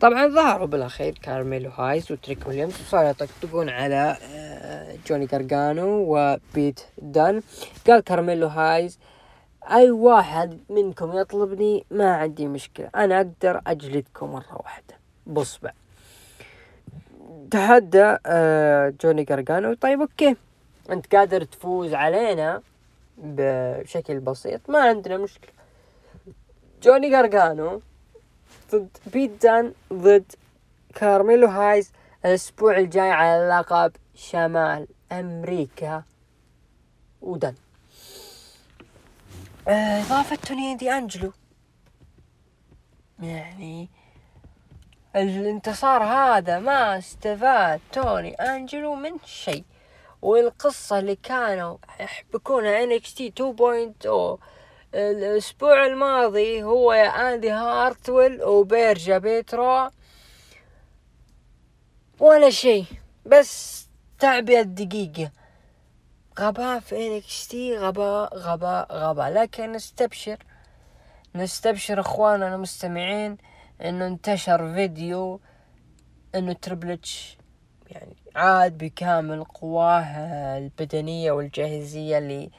طبعا ظهروا بالأخير كارميلو هايز وتريك ويليامز وصاروا يطقطقون على آه، جوني جارجانو وبيت دان. قال كارميلو هايز أي واحد منكم يطلبني ما عندي مشكلة أنا أقدر أجلدكم مرة واحدة بصبع. تحدى آه، جوني جارجانو طيب okay أنت قادر تفوز علينا. بشكل بسيط ما عندنا مشكلة. جوني جارجانو ضد بيت دان ضد كارميلو هايز الأسبوع الجاي على لقب شمال أمريكا ودن. إضافة توني دي أنجلو. يعني الانتصار هذا ما استفاد توني أنجلو من شيء. والقصة اللي كانوا يحبكونها NXT 2.0 الأسبوع الماضي هو يا إندي هارتويل وبيرشيا بيروتا ولا شيء بس تعبئة دقيقة. غباء في NXT غباء غباء غباء. لكن نستبشر. نستبشر أخواننا المستمعين إنه انتشر فيديو إنه Triple H يعني عاد بكامل قواه البدنية والجاهزية ل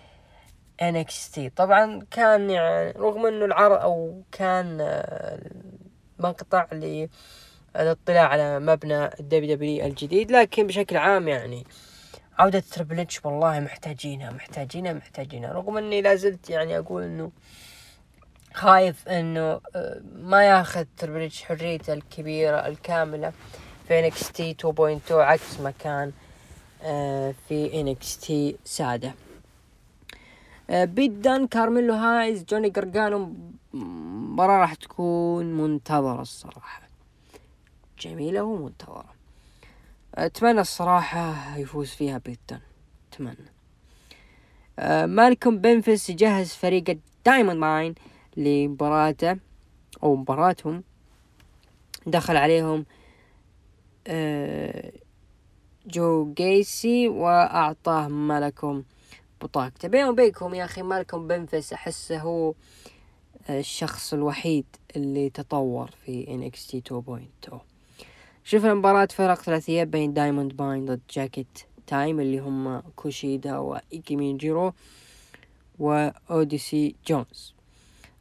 NXT طبعا كان يعني رغم إنه العرض أو كان مقطع للاطلاع على مبنى ال WWE الجديد لكن بشكل عام يعني عودة Triple H والله محتاجينها محتاجينها محتاجينها. رغم إني لازلت يعني أقول إنه خايف إنه آه، ما ياخذ Triple H حريته الكبيرة الكاملة. في NXT 2.0 عكس ما كان آه، في NXT سادة. آه، بيت دان كارميلو هايز جوني جارجانو مباراة راح تكون منتظرة الصراحة. جميلة ومنتظرة. أتمنى الصراحة يفوز فيها بيت دان أتمنى. آه، مالكوم بيفنز يجهز فريق ال Diamond Mine لمباراته أو مباراتهم دخل عليهم جو غيسي وأعطاه مالكوم بطاقته بيني وبينكم يا أخي مالكوم بيفنز أحسه هو الشخص الوحيد اللي تطور في NXT 2.0 شفنا مباراة فرق ثلاثية بين Diamond Mine ضد Jacket Time اللي هم كوشيدا وإيكيمين جيرو وأوديسي جونز.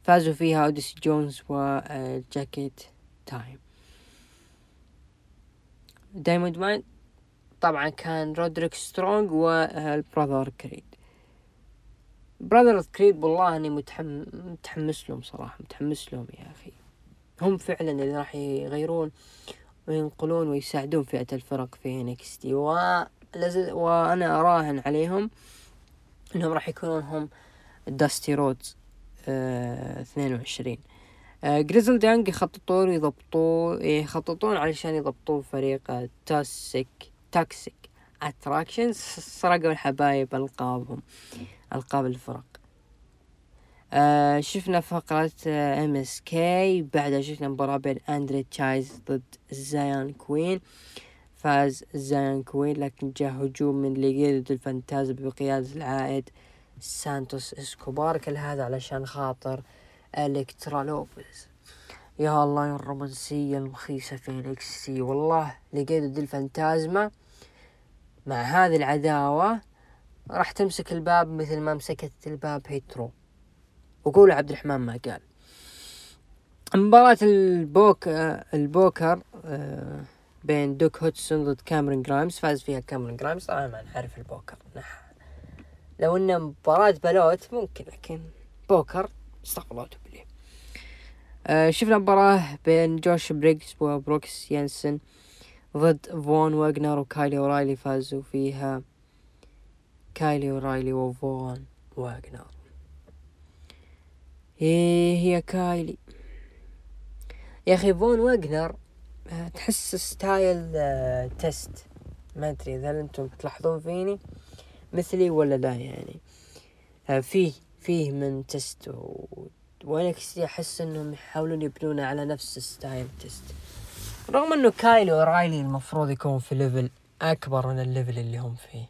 فازوا فيها أوديسي جونز و Jacket Time. Diamond Mine طبعا كان رودريك سترونج وال Brother Creed. Brother Creed والله إني متحم... متحمس لهم صراحة متحمس لهم يا أخي. هم فعلا اللي راح يغيرون وينقلون ويساعدون فئة الفرق في NXT و... وأنا أراهن عليهم إنهم راح يكونون هم داستي رودز اثنين وعشرين. Grizzled Young يخططون ويضبطون يخططون علشان يضبطون فريق تاسك Toxic Attractions سرقوا الحبايب ألقابهم ألقاب الفرق. آه شفنا فقرة MSK بعدها شفنا مباراة بين أندري تشايز ضد زايان كوين. فاز زايان كوين لكن جاء هجوم من ليجي ضد الفانتاز بقيادة العائد سانتوس إسكوبار. كل هذا علشان خاطر الكترا لوبيز يا الله الرومانسية المخيسة في انكسي والله لقيت ضد الفانتازما مع هذه العداوة راح تمسك الباب مثل ما مسكت الباب هيترو. وقول عبد الرحمن ما قال. مباراة البوك البوكر آه، بين دوك هدسون ضد كاميرون جرايمز. فاز فيها كاميرون جرايمز. طبعا ما نعرف البوكر. لو انه مباراة بلوت ممكن لكن بوكر استغفر شفنا مباراة بين جوش بريجز وبروكس جينسن ضد فون واجنر وكايلي أورايلي فازوا فيها. كايلي أورايلي وفون واجنر إيه هي كايلي. يا أخي فون واجنر آه، تحس style آه تيست. ما أدري إذا أنتم تلاحظون فيني؟ مثلي ولا لا يعني. آه فيه فيه من تيست و... واكس احس انهم يحاولون يبنونه على نفس style تيست رغم انه كايلي أورايلي المفروض يكون في level أكبر من الليفل اللي هم فيه.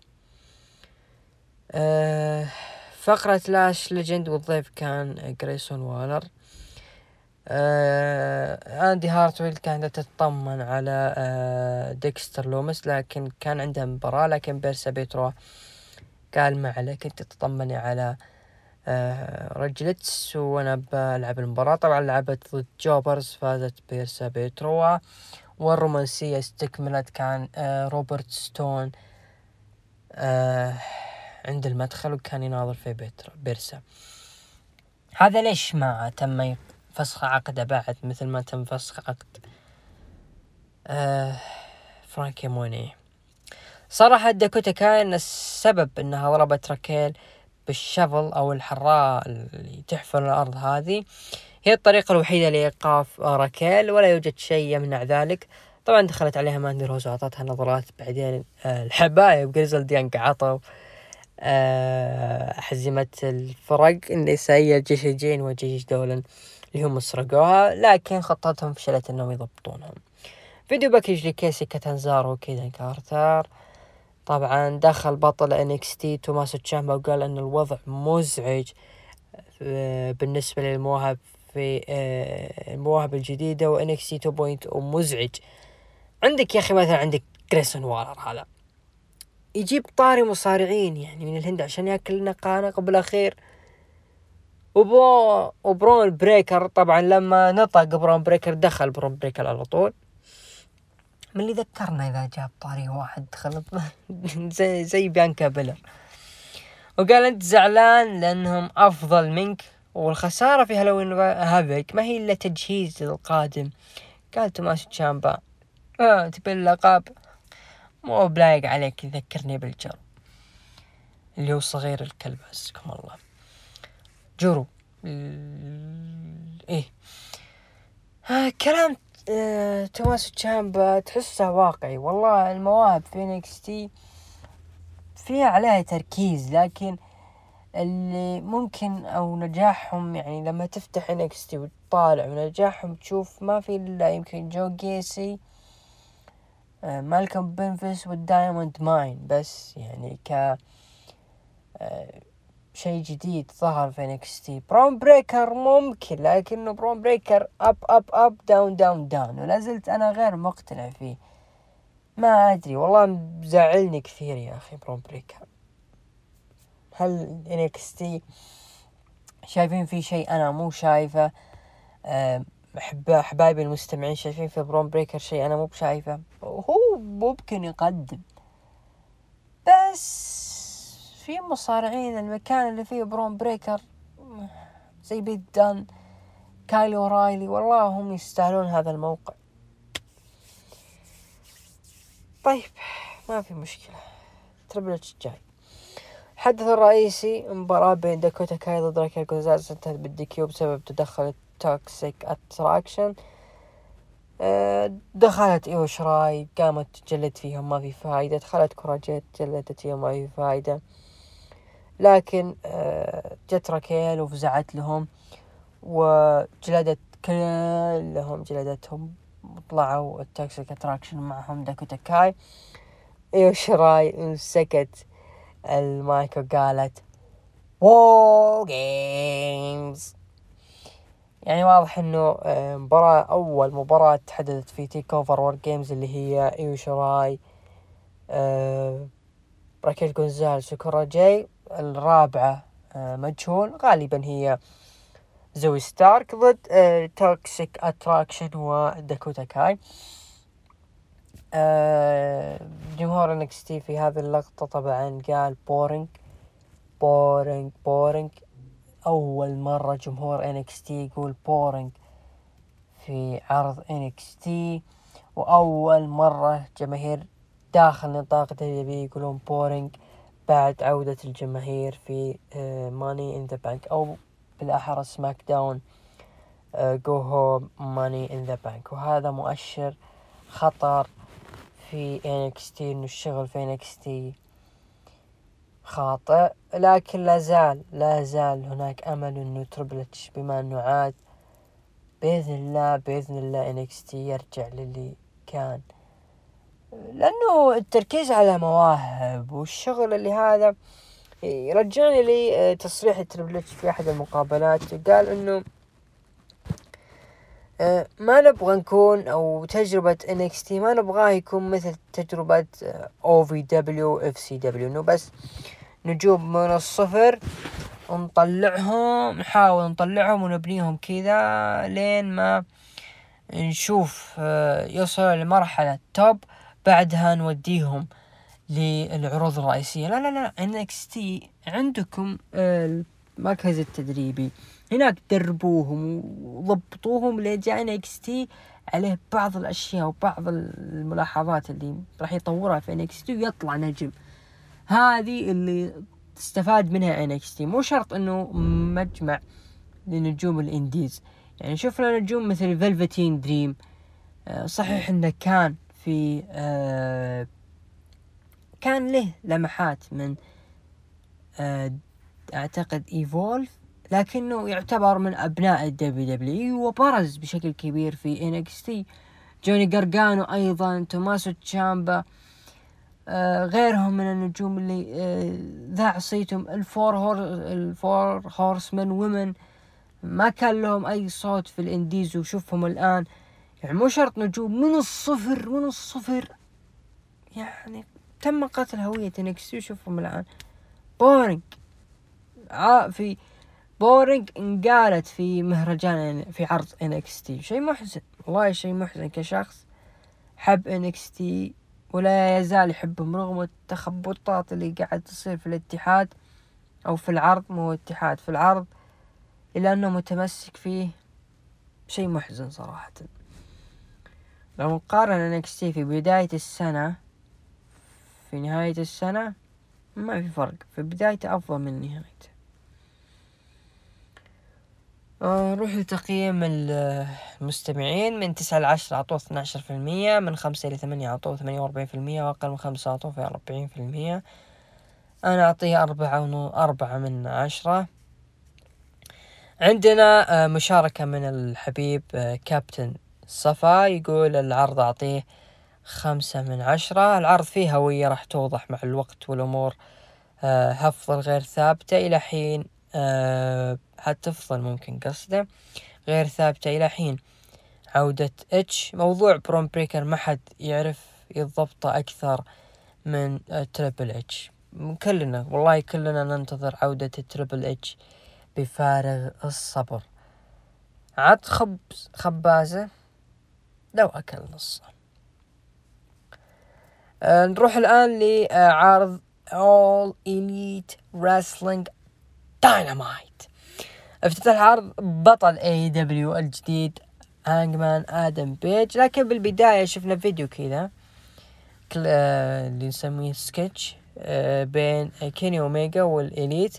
آه فقرة لاش ليجند والضيف كان جريسون والر آه اندي هارتويل كانت تطمن على آه ديكستر لومس لكن كان عندها مباراة لكن بيرسا بيترو قال ما عليك أنت تطمني على آه رجلتس وأنا بلعب المباراة. طبعا لعبت ضد جوبرز فازت بيرسا بيترو والرومانسية استكملت كان آه روبرت ستون آه عند المدخل وكان يناظر في بيرسا. هذا ليش ما تم فسخ عقده بعد مثل ما تم فسخ عقد آه فرانكي موني. صراحة داكوتا كان السبب إنها ضربت راكيل بالشفل أو الحراثة اللي تحفر الأرض هذه هي الطريقة الوحيدة لإيقاف راكيل ولا يوجد شيء يمنع ذلك. طبعا دخلت عليها ماندي روز وأعطتها نظرات بعدين آه، الحبايب جريزل ديانج عطوا حزمة الفرق النسائية الجيش الجين وجيش دولن اللي هم سرقوها لكن خطتهم فشلت إنهم يضبطونهم فيديو باكج لكيسي كاتانزارو وكيدا كارتر طبعا دخل بطل انكستي توماسو تشامبا وقال إن الوضع مزعج آه، بالنسبة للمواهب في آه، المواهب الجديدة وانكستي 2 ومزعج عندك يا أخي مثلا عندك جريسون وارر هذا. يجيب طاري مصارعين يعني من الهند عشان يأكل لنا قانق بالاخير وبو وبرون بريكر طبعا لما نطق برون بريكر دخل برون بريكر على طول. من اللي ذكرنا إذا جاب طاري واحد دخل زي زي بيانكا بيلر وقال أنت زعلان لأنهم أفضل منك والخسارة في Halloween Havoc ما هي إلا تجهيز للقادم. قال توماس تشامبا. آه تبي اللقب مو بلايق عليك يذكرني بالجرو اللي هو صغير الكلب عزكم الله. جرو. إيه. آه كلام توماس تشامبا تحسه واقعي. والله المواهب في NXT فيها عليها تركيز لكن اللي ممكن أو نجاحهم يعني لما تفتح انكس تي وتطالع ونجاحهم تشوف ما في إلا يمكن جو جيسي آه، مالكم بنفس والدايموند ماين بس يعني ك آه، شيء جديد ظهر في نكستي برون بريكر ممكن لكنه برون بريكر اب اب اب داون داون داون ولا زلت أنا غير مقتنع فيه. ما أدري والله مزعلني كثير يا أخي برون بريكر هل NXT شايفين في شيء؟ أنا مو شايفه. أه حبايبي المستمعين شايفين في برون بريكر شيء أنا مو بشايفه. هو ممكن يقدم. بس في مصارعين المكان اللي فيه برون بريكر زي بيت دان كايلي اورايلي والله هم يستاهلون هذا الموقع. طيب ما في مشكلة. trouble جاي. الحدث الرئيسي مباراة بين داكوتا كاي ضد راكيل جونزاليس انتهت بال DQ بسبب تدخل ال Toxic Attraction. آه، دخلت إيو شراي قامت تجلد فيهم ما في فايدة دخلت كورا جيد جلدت فيهم ما في فايدة. لكن آه، جت راكيل وفزعت لهم وجلدت كلهم جلدتهم وطلعوا ال Toxic Attraction معهم داكوتا كاي إيو شيراي مسكت المايك وقالت WarGames يعني واضح إنه آه، مباراة أول مباراة تحدثت في TakeOver WarGames اللي هي إيو شيراي أه راكيل جونزاليس وكورا جيد. الرابعة أه مجهول. غالبا هي زوي ستارك ضد Toxic Attraction وداكوتا كاي. أه جمهور NXT في هذه اللقطة طبعا قال boring boring boring أول مرة جمهور NXT يقول boring في عرض NXT وأول مرة جماهير داخل نطاق WWE يقولون boring بعد عودة الجماهير في Money in the Bank أو بالأحرى SmackDown go home Money in the Bank وهذا مؤشر خطر في NXT إنه الشغل في NXT خاطئ لكن لا زال لا زال هناك أمل إنه Triple H بما إنه عاد بإذن الله بإذن الله NXT يرجع للي كان. لأنه التركيز على مواهب والشغل اللي هذا رجعني لي تصريح Triple H في أحد المقابلات. قال إنه آه، ما نبغى نكون أو تجربة NXT ما نبغاه يكون مثل تجربة أو في دبليو FCW. إنه بس نجوم من الصفر نطلعهم نحاول نطلعهم ونبنيهم كذا لين ما نشوف آه، يوصلوا لمرحلة top بعدها نوديهم للعروض الرئيسية. لا لا لا NXT عندكم المركز التدريبي. هناك دربوهم وضبطوهم لجاء NXT عليه بعض الأشياء وبعض الملاحظات اللي راح يطورها في NXT ويطلع نجم. هذه اللي تستفاد منها NXT. مو شرط إنه مجمع لنجوم ال indies. يعني شفنا نجوم مثل Velveteen Dream آه، صحيح إنه كان في آه، كان له لمحات من آه، أعتقد Evolve لكنه يعتبر من أبناء ال WWE وبرز بشكل كبير في NXT. جوني جارجانو أيضا توماسو تشامبا آه، غيرهم من النجوم اللي آه، ذاع صيتهم ال Four Hor ال Four Horsewomen ومن ما كان لهم أي صوت في ال indies وشوفهم الآن. يعني مو شرط نجوم من الصفر من الصفر. يعني تم قتل هوية NXT وشوفهم الآن. boring. في boring انقالت في مهرجان في عرض NXT شيء محزن والله شيء محزن كشخص. حب NXT ولا يزال يحبهم رغم التخبطات اللي قاعد تصير في الاتحاد أو في العرض. مو اتحاد في العرض. إلا أنه متمسك فيه. شيء محزن صراحة. لو نقارن NXT في بداية السنة في نهاية السنة ما في فرق. في بدايته أفضل من نهايته آه، نروح لتقييم المستمعين. من تسعة لعشرة عطوه اثنا عشر في المية من خمسة إلى ثمانية عطوه ثمانية وأربعين في المية وأقل من خمسة عطوه في أربعين في المية. أنا أعطيه أربعة ونو أربعة من عشرة. عندنا آه، مشاركة من الحبيب آه، كابتن صفا يقول العرض أعطيه خمسة من عشرة. العرض فيه هوية راح توضح مع الوقت والأمور هفضل غير ثابتة إلى حين حتفضل ممكن قصده. غير ثابتة إلى حين. عودة اتش موضوع برون بريكر ما حد يعرف يضبطه أكثر من Triple H كلنا والله كلنا ننتظر عودة Triple H بفارغ الصبر. عاد خبزك لخبازه. لو أكل نصه أه نروح الآن لعرض All Elite Wrestling Dynamite. افتتح العرض بطل AEW الجديد هانجمان آدم بيج لكن بالبداية شفنا فيديو كذا آه، اللي نسميه سكتش آه، بين كيني اوميجا وال Elite.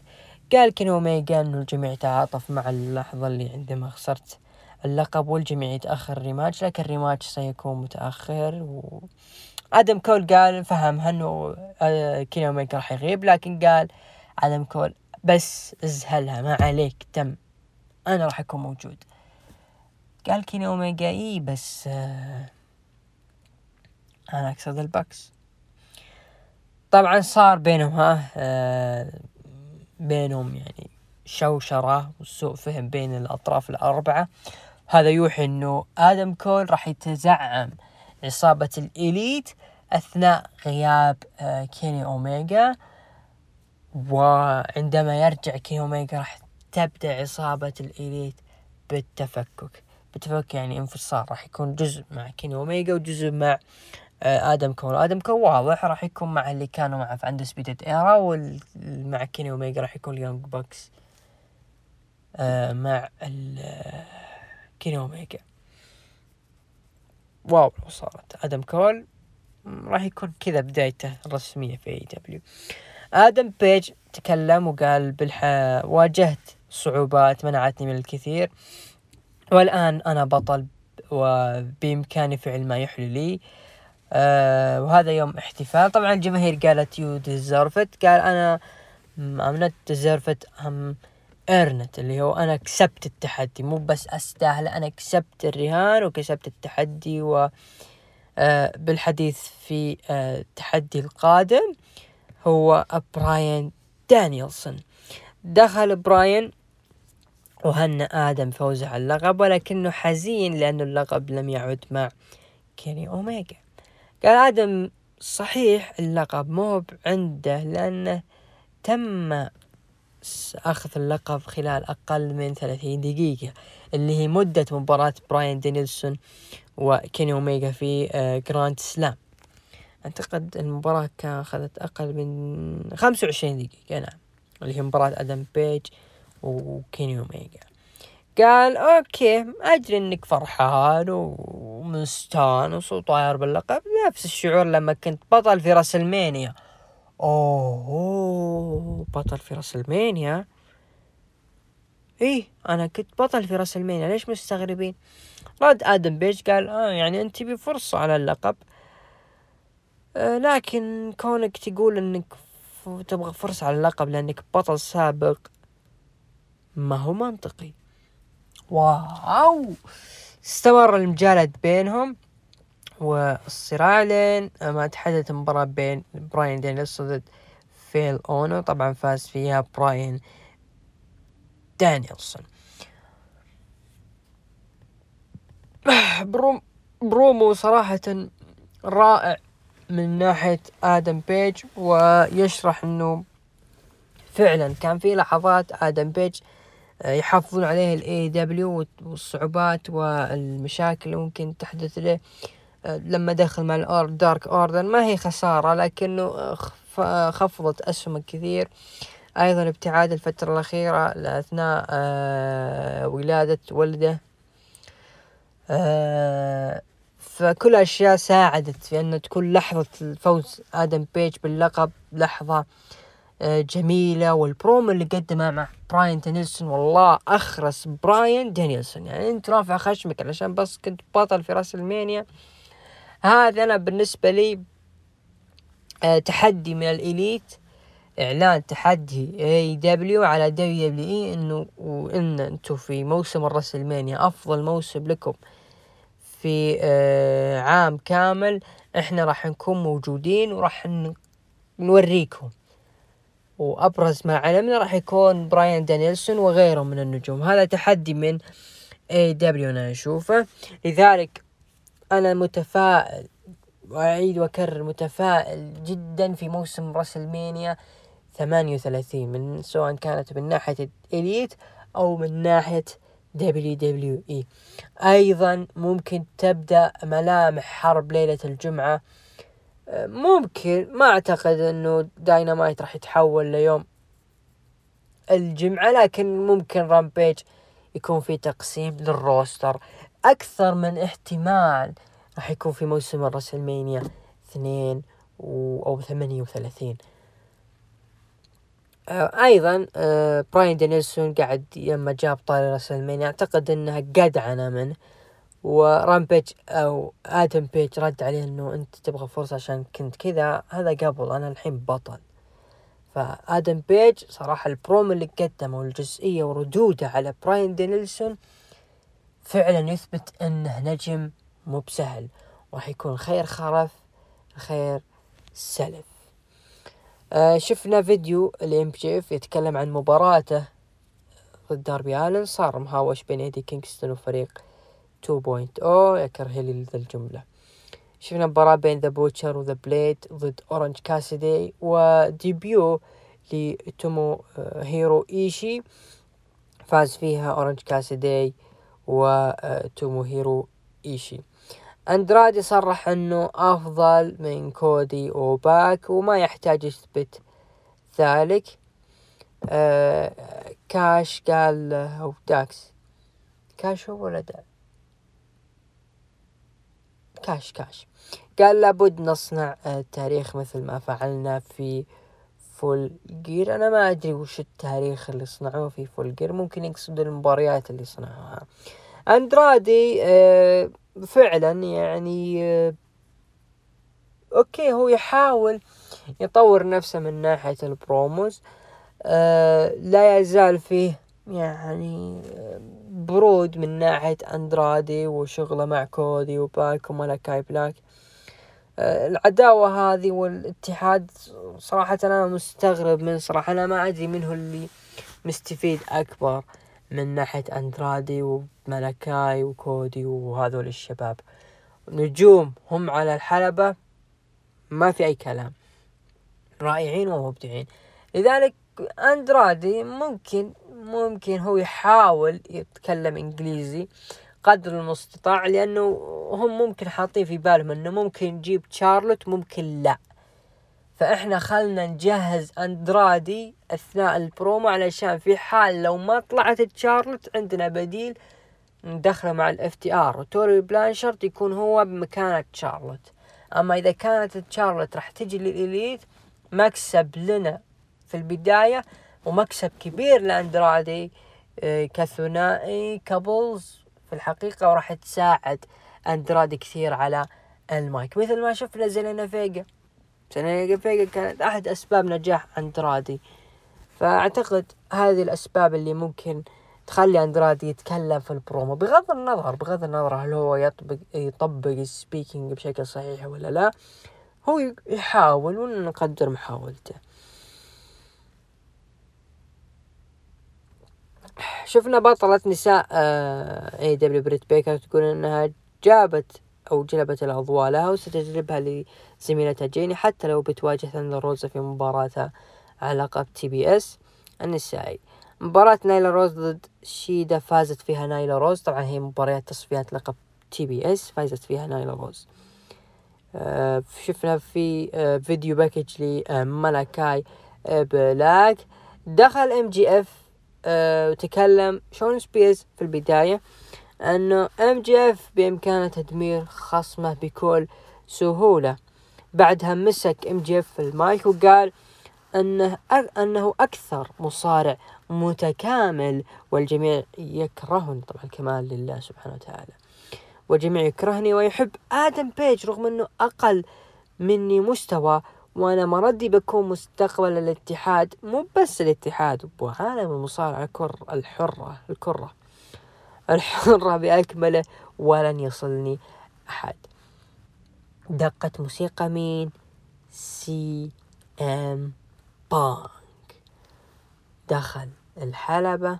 قال كيني اوميجا إنه الجميع تعاطف مع اللحظة اللي عندما خسرت اللقب والجميع يتأخر ال rematch لكن ال rematch سيكون متأخر و آدم كول قال فهمها إنه آه، كيني اوميجا راح يغيب لكن قال آدم كول بس ازهلها ما عليك تم أنا راح أكون موجود. قال كيني اوميجا إي بس آه أنا أقصد ال Bucks طبعا صار بينهم ها آه بينهم يعني شوشرة وسوء فهم بين الأطراف الأربعة. هذا يوحي أنه آدم كول راح يتزعم عصابة ال Elite أثناء غياب آه كيني أوميجا وعندما يرجع كيني أوميجا راح تبدأ عصابة ال Elite بالتفكك. بالتفكك يعني انفصال راح يكون جزء مع كيني أوميجا وجزء مع آه، آدم كول آدم كول واضح راح يكون مع اللي كانوا معه في عنده Undisputed Era ومع كيني اوميجا راح يكون ال Young Bucks آه مع آه، كيني اوميجا wow لو صارت. آدم كول راح يكون كذا بدايته الرسمية في AEW آدم بيج تكلم وقال بالح واجهت صعوبات منعتني من الكثير. والآن أنا بطل وبإمكاني فعل ما يحلو لي. آه وهذا يوم احتفال. طبعا الجماهير قالت you deserve it. قال أنا I'm not deserve it I'm earned it اللي هو أنا كسبت التحدي. مو بس أستاهل أنا كسبت الرهان وكسبت التحدي و آه بالحديث في آه التحدي القادم هو براين دانيelson دخل براين وهنأ آدم فوزه على اللقب ولكنه حزين لأن اللقب لم يعد مع كيني أوميجا قال آدم صحيح اللقب مو عنده لأنه تم أخذ اللقب خلال أقل من ثلاثين دقيقة اللي هي مدة مباراة براين دانيلسون وكيني أوميجا في آه، Grand Slam. أعتقد المباراة كان أخذت أقل من خمسة وعشرين دقيقة نعم اللي هي مباراة أدم بيج وكيني أوميجا قال okay أدري إنك فرحان ومستانس وطاير باللقب نفس الشعور لما كنت بطل في WrestleMania اوه بطل في WrestleMania. إيه أنا كنت بطل في WrestleMania ليش مستغربين؟ رد آدم بيج قال آه يعني أنت بفرصة على اللقب. آه لكن كونك تقول إنك تبغى فرصة على اللقب لأنك بطل سابق ما هو منطقي. wow! استمر المجالد بينهم. والصراع لين ما تحدث المباراة بين براين دانيلسون ضد إيفل أونو. طبعا فاز فيها براين دانيلسون. promo promo صراحة رائع من ناحية آدم بيج ويشرح إنه فعلا كان في لحظات آدم بيج آه، يحافظون عليه ال AEW والصعوبات والمشاكل اللي ممكن تحدث له. لما دخل مع ال order Dark Order ما هي خسارة لكنه خفضت اسهمه كثير. أيضا ابتعاد الفترة الأخيرة اثناء آه، ولادة ولده. فكل أشياء ساعدت في ان تكون لحظة الفوز آدم بيج باللقب لحظة آه، جميلة. والبرومو اللي قدمه مع براين دانيلسون والله أخرس براين دانيلسون. يعني أنت رافع خشمك علشان بس كنت بطل في WrestleMania. هذا أنا بالنسبة لي آه، تحدي من ال Elite إعلان تحدي AEW على WWE إنه وإن أنتم في موسم ال WrestleMania أفضل موسم لكم في آه عام كامل إحنا راح نكون موجودين وراح نوريكم. وأبرز ما علمنا راح يكون براين دانيلسون وغيره من النجوم. هذا تحدي من AEW أنا أشوفه. لذلك أنا متفائل وأعيد وأكرر متفائل جدا في موسم WrestleMania 38 من سواء كانت من ناحية ال Elite أو من ناحية إي. أيضا ممكن تبدأ ملامح حرب ليلة الجمعة. ممكن ما أعتقد إنه داينامايت راح يتحول ليوم الجمعة لكن ممكن Rampage يكون في تقسيم لل roster. أكثر من احتمال راح يكون في موسم ال WrestleMania اثنين و... أو ثمانية وثلاثين. آه أيضا آه براين دانيلسون قاعد لما جاب طاري WrestleMania أعتقد إنها قدعنه منه. و Rampage أو آدم بيج رد عليه إنه أنت تبغى فرصة عشان كنت كذا. هذا قبل أنا الحين بطل. فآدم بيج صراحة البروم اللي قدمه والجزئية وردوده على براين دانيلسون فعلا يثبت انه نجم مو بسهل. راح يكون خير خلف خير سلف. آه شفنا فيديو ال MJF يتكلم عن مباراته ضد داربي آلن. صار مهاوش بين إيدي كينغستون وفريق 2.0 يكره لي ذا الجملة. شفنا مباراة بين The Butcher و The Blade ضد اورنج كاسيدي و debut لتومو هيرو إيشي فاز فيها اورنج كاسيدي وتومو هيرو إيشي. اندرادي صرح أنه أفضل من كودي وباك وما يحتاج يثبت ذلك. آه كاش قال أو داكس. كاش هو ولا دا؟ كاش كاش. قال لابد نصنع التاريخ مثل ما فعلنا في Full Gear. أنا ما أدري وش التاريخ اللي صنعوه في Full Gear. ممكن يقصد المباريات اللي صنعوها. أندرادي آه فعلا يعني آه okay هو يحاول يطور نفسه من ناحية ال promos. آه لا يزال فيه يعني برود من ناحية أندرادي وشغله مع كودي وباك وملكاي بلاك. العداوة هذه والاتحاد صراحة أنا مستغرب من صراحة أنا ما أدري من هو اللي مستفيد أكبر من ناحية أندرادي وملكاي وكودي وهذول الشباب. نجوم هم على الحلبة ما في أي كلام. رائعين ومبدعين. لذلك أندرادي ممكن ممكن هو يحاول يتكلم إنجليزي قدر المستطاع لأنه هم ممكن حاطين في بالهم إنه ممكن نجيب تشارلوت ممكن لا. فإحنا خلنا نجهز أندرادي أثناء البرومو علشان في حال لو ما طلعت تشارلوت عندنا بديل ندخله مع ال FTR وتوري بلانشارد يكون هو بمكانة تشارلوت. أما إذا كانت تشارلوت راح تجي لل Elite مكسب لنا في البداية ومكسب كبير لأندرادي آه، كثنائي couples في الحقيقة وراح تساعد اندرادي كثير على المايك. مثل ما شفنا زيلينا فيجا. زيلينا فيجا كانت أحد أسباب نجاح اندرادي فأعتقد هذه الأسباب اللي ممكن تخلي اندرادي يتكلم في البرومو. بغض النظر بغض النظر هل هو يطبق يطبق ال speaking بشكل صحيح ولا لا هو يحاول ونقدر محاولته. شفنا بطلة نساء AEW بريت بيكر تقول إنها جابت أو جلبت الأضواء لها وستجلبها لزميلتها جيني حتى لو بتواجه ثاندر روزا في مباراتها على لقب TBS النسائي. مباراة نايلا روز ضد شيدا فازت فيها نايلا روز. طبعا هي مباريات تصفيات لقب TBS فازت فيها نايلا روز. آه شفنا في آه video package لملاكاي آه بلاك دخل ام جي اف آه وتكلم شون سبيرز في البداية أنه ام جي اف بإمكانه تدمير خصمه بكل سهولة. بعدها مسك ام جي اف المايك وقال أنه أنه أكثر مصارع متكامل والجميع يكرهني طبعا الكمال لله سبحانه وتعالى. والجميع يكرهني ويحب آدم بيج رغم أنه أقل مني مستوى وأنا مردي بكون مستقبل الاتحاد مو بس الاتحاد وعالم المصارعة الكر الحرة الكرة. الحرة بأكمله ولن يصلني أحد. دقة موسيقى مين؟ سي إم بانك. دخل الحلبة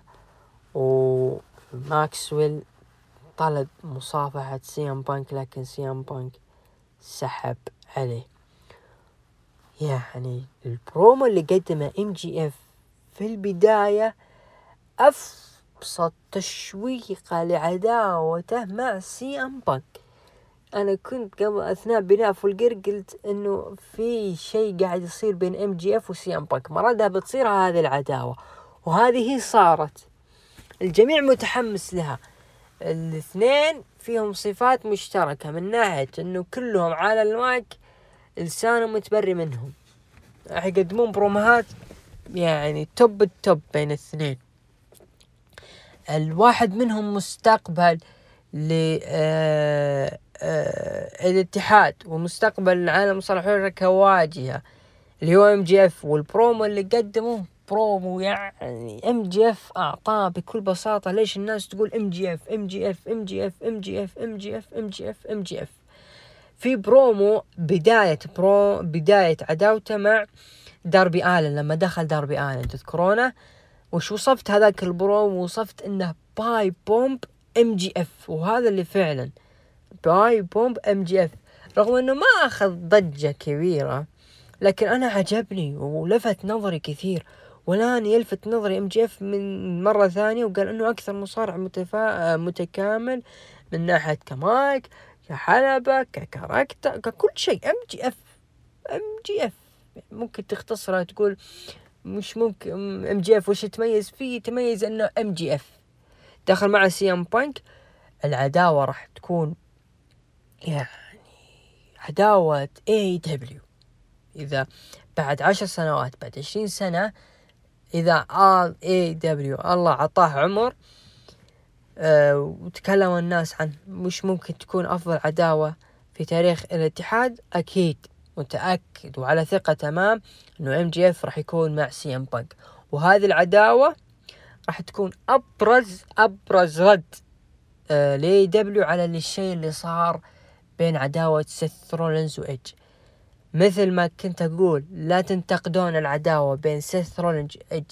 وماكسويل طلب مصافحة سي إم بانك لكن سي إم بانك سحب عليه. يعني البرومو اللي قدمه ام جي اف في البداية ابسط تشويقة لعداوته مع سي ام بانك أنا كنت قبل أثناء بناء Full Gear قلت إنه في شيء قاعد يصير بين ام جي اف وسي ام بانك مردها بتصير هذه العداوة وهذه صارت. الجميع متحمس لها. الاثنين فيهم صفات مشتركة من ناحية إنه كلهم على المايك لسانهم متبري منهم راح يقدمون برومهات يعني توب التوب بين الاثنين الواحد منهم مستقبل ل آه، آه، الاتحاد ومستقبل العالم الحرة كواجهة اللي هو ام جي اف والبرومو اللي قدموه برومو يعني ام جي اف اعطاه بكل بساطة ليش الناس تقول ام جي اف ام جي اف ام جي اف ام جي اف ام جي اف ام جي اف ام جي اف في برومو بداية برو بداية عداوته مع داربي آلن. لما دخل داربي آلن تذكرونه؟ وش وصفت هذاك البرومو؟ وصفت إنه pipe bomb ام جي اف وهذا اللي فعلا pipe bomb ام جي اف رغم إنه ما أخذ ضجة كبيرة لكن أنا عجبني ولفت نظري كثير. والآن يلفت نظري ام جي اف من مرة ثانية وقال إنه أكثر مصارع متفا... متكامل من ناحية كمايك. كحلبة ك character ككل شيء ام جي اف ام جي اف ممكن تختصرها تقول مش ممكن ام جي اف وش يتميز فيه؟ يتميز إنه ام جي اف دخل مع سي ام بانك العداوة راح تكون يعني عداوة AEW إذا بعد عشر سنوات بعد عشرين سنة إذا ال AEW الله عطاه عمر. أه وتكلم الناس عن مش ممكن تكون أفضل عداوة في تاريخ الاتحاد. أكيد متأكد وعلى ثقة تمام إنه إم جي إف راح يكون مع سي إم بانك. وهذه العداوة راح تكون أبرز أبرز رد آه ل AEW على الشيء اللي صار بين عداوة سيث رولينز وايج مثل ما كنت أقول لا تنتقدون العداوة بين سيث رولينز وايج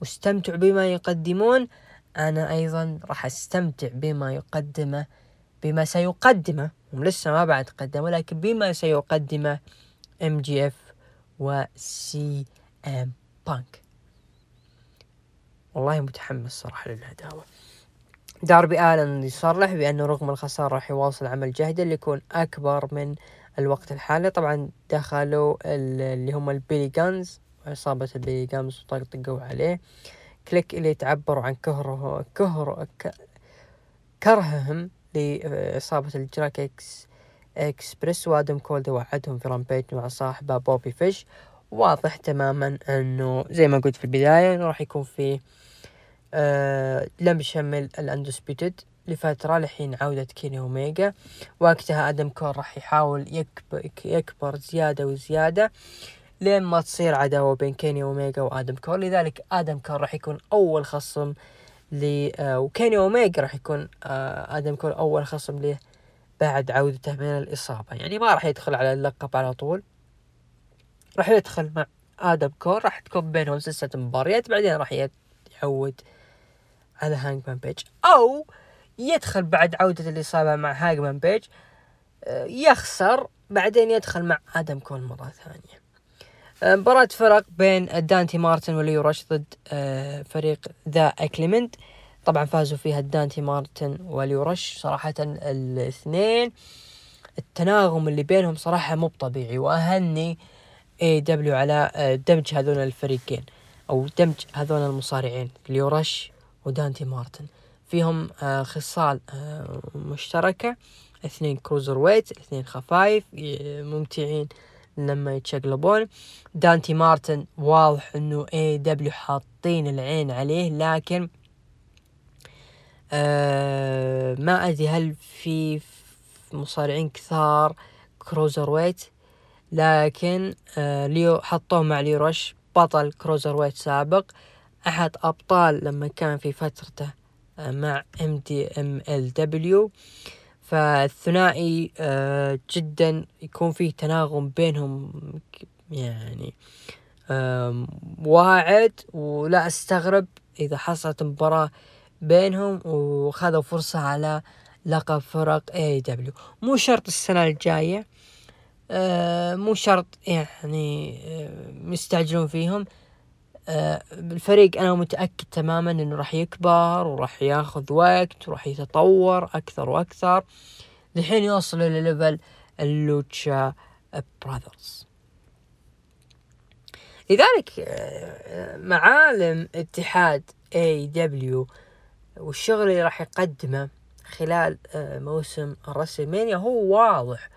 واستمتعوا بما يقدمون. أنا أيضا راح أستمتع بما يقدمه بما سيقدمه. هم لسه ما بعد قدموا لكن بما سيقدمه ام جي اف وسي ام بانك والله متحمس صراحة للعداوة داربي آلن يصرح بأنه رغم الخسارة راح يواصل عمل جهده اللي يكون أكبر من الوقت الحالي. طبعا دخلوا اللي هم البيلي جانز عصابة البيلي جانز وطقطقوا عليه. كليك اللي تعبروا عن كهره كهر كرههم لإصابة الجراك إكس إكسبريس. وآدم كولد وعدهم في Rampage مع صاحبه بوبي فيش. واضح تماما إنه زي ما قلت في البداية إنه راح يكون في آه لم شمل ال Undisputed لفترة لحين عودة كيني أوميجا. وقتها آدم كول راح يحاول يكبر, يكبر زيادة وزيادة. لين ما تصير عداوة بين كيني اوميجا وآدم كول. لذلك آدم كول راح يكون أول خصم ل آه وكيني اوميجا راح يكون آه آدم كول أول خصم له بعد عودته من الإصابة. يعني ما راح يدخل على اللقب على طول. راح يدخل مع آدم كول راح تكون بينهم سلسلة مباريات بعدين راح يعود على هانجمان بيج. أو يدخل بعد عودة الإصابة مع هانجمان بيج آه، يخسر بعدين يدخل مع آدم كول مرة ثانية. مباراة فرق بين دانتي مارتن وليو رش ضد آه، فريق The Acclaimed. طبعا فازوا فيها دانتي مارتن وليو رش صراحة الاثنين. التناغم اللي بينهم صراحة مو طبيعي وأهني AEW على دمج هذول الفريقين أو دمج هذول المصارعين ليو رش ودانتي مارتن. فيهم آه، خصال آه، مشتركة اثنين cruiserweight اثنين خفايف ممتعين. لما يتشقلبون دانتي مارتن واضح إنه AEW حاطين العين عليه لكن آه ما أدري هل في مصارعين كثار cruiserweight لكن آه ليو حطوه مع ليو رش بطل cruiserweight سابق. أحد أبطال لما كان في فترته مع ام دي MLW فالثنائي آه، جدا يكون فيه تناغم بينهم يعني واعد. ولا أستغرب إذا حصلت مباراة بينهم وخذوا فرصة على لقب فرق AEW مو شرط السنة الجاية آه، مو شرط يعني آه، مستعجلون فيهم. الفريق أنا متأكد تماما إنه راح يكبر وراح ياخذ وقت وراح يتطور أكثر وأكثر. لحين يوصل إلى level ال Lucha براذرز. لذلك آه، معالم اتحاد اي دبليو والشغل اللي راح يقدمه خلال آه، موسم الرسلمانيا هو واضح.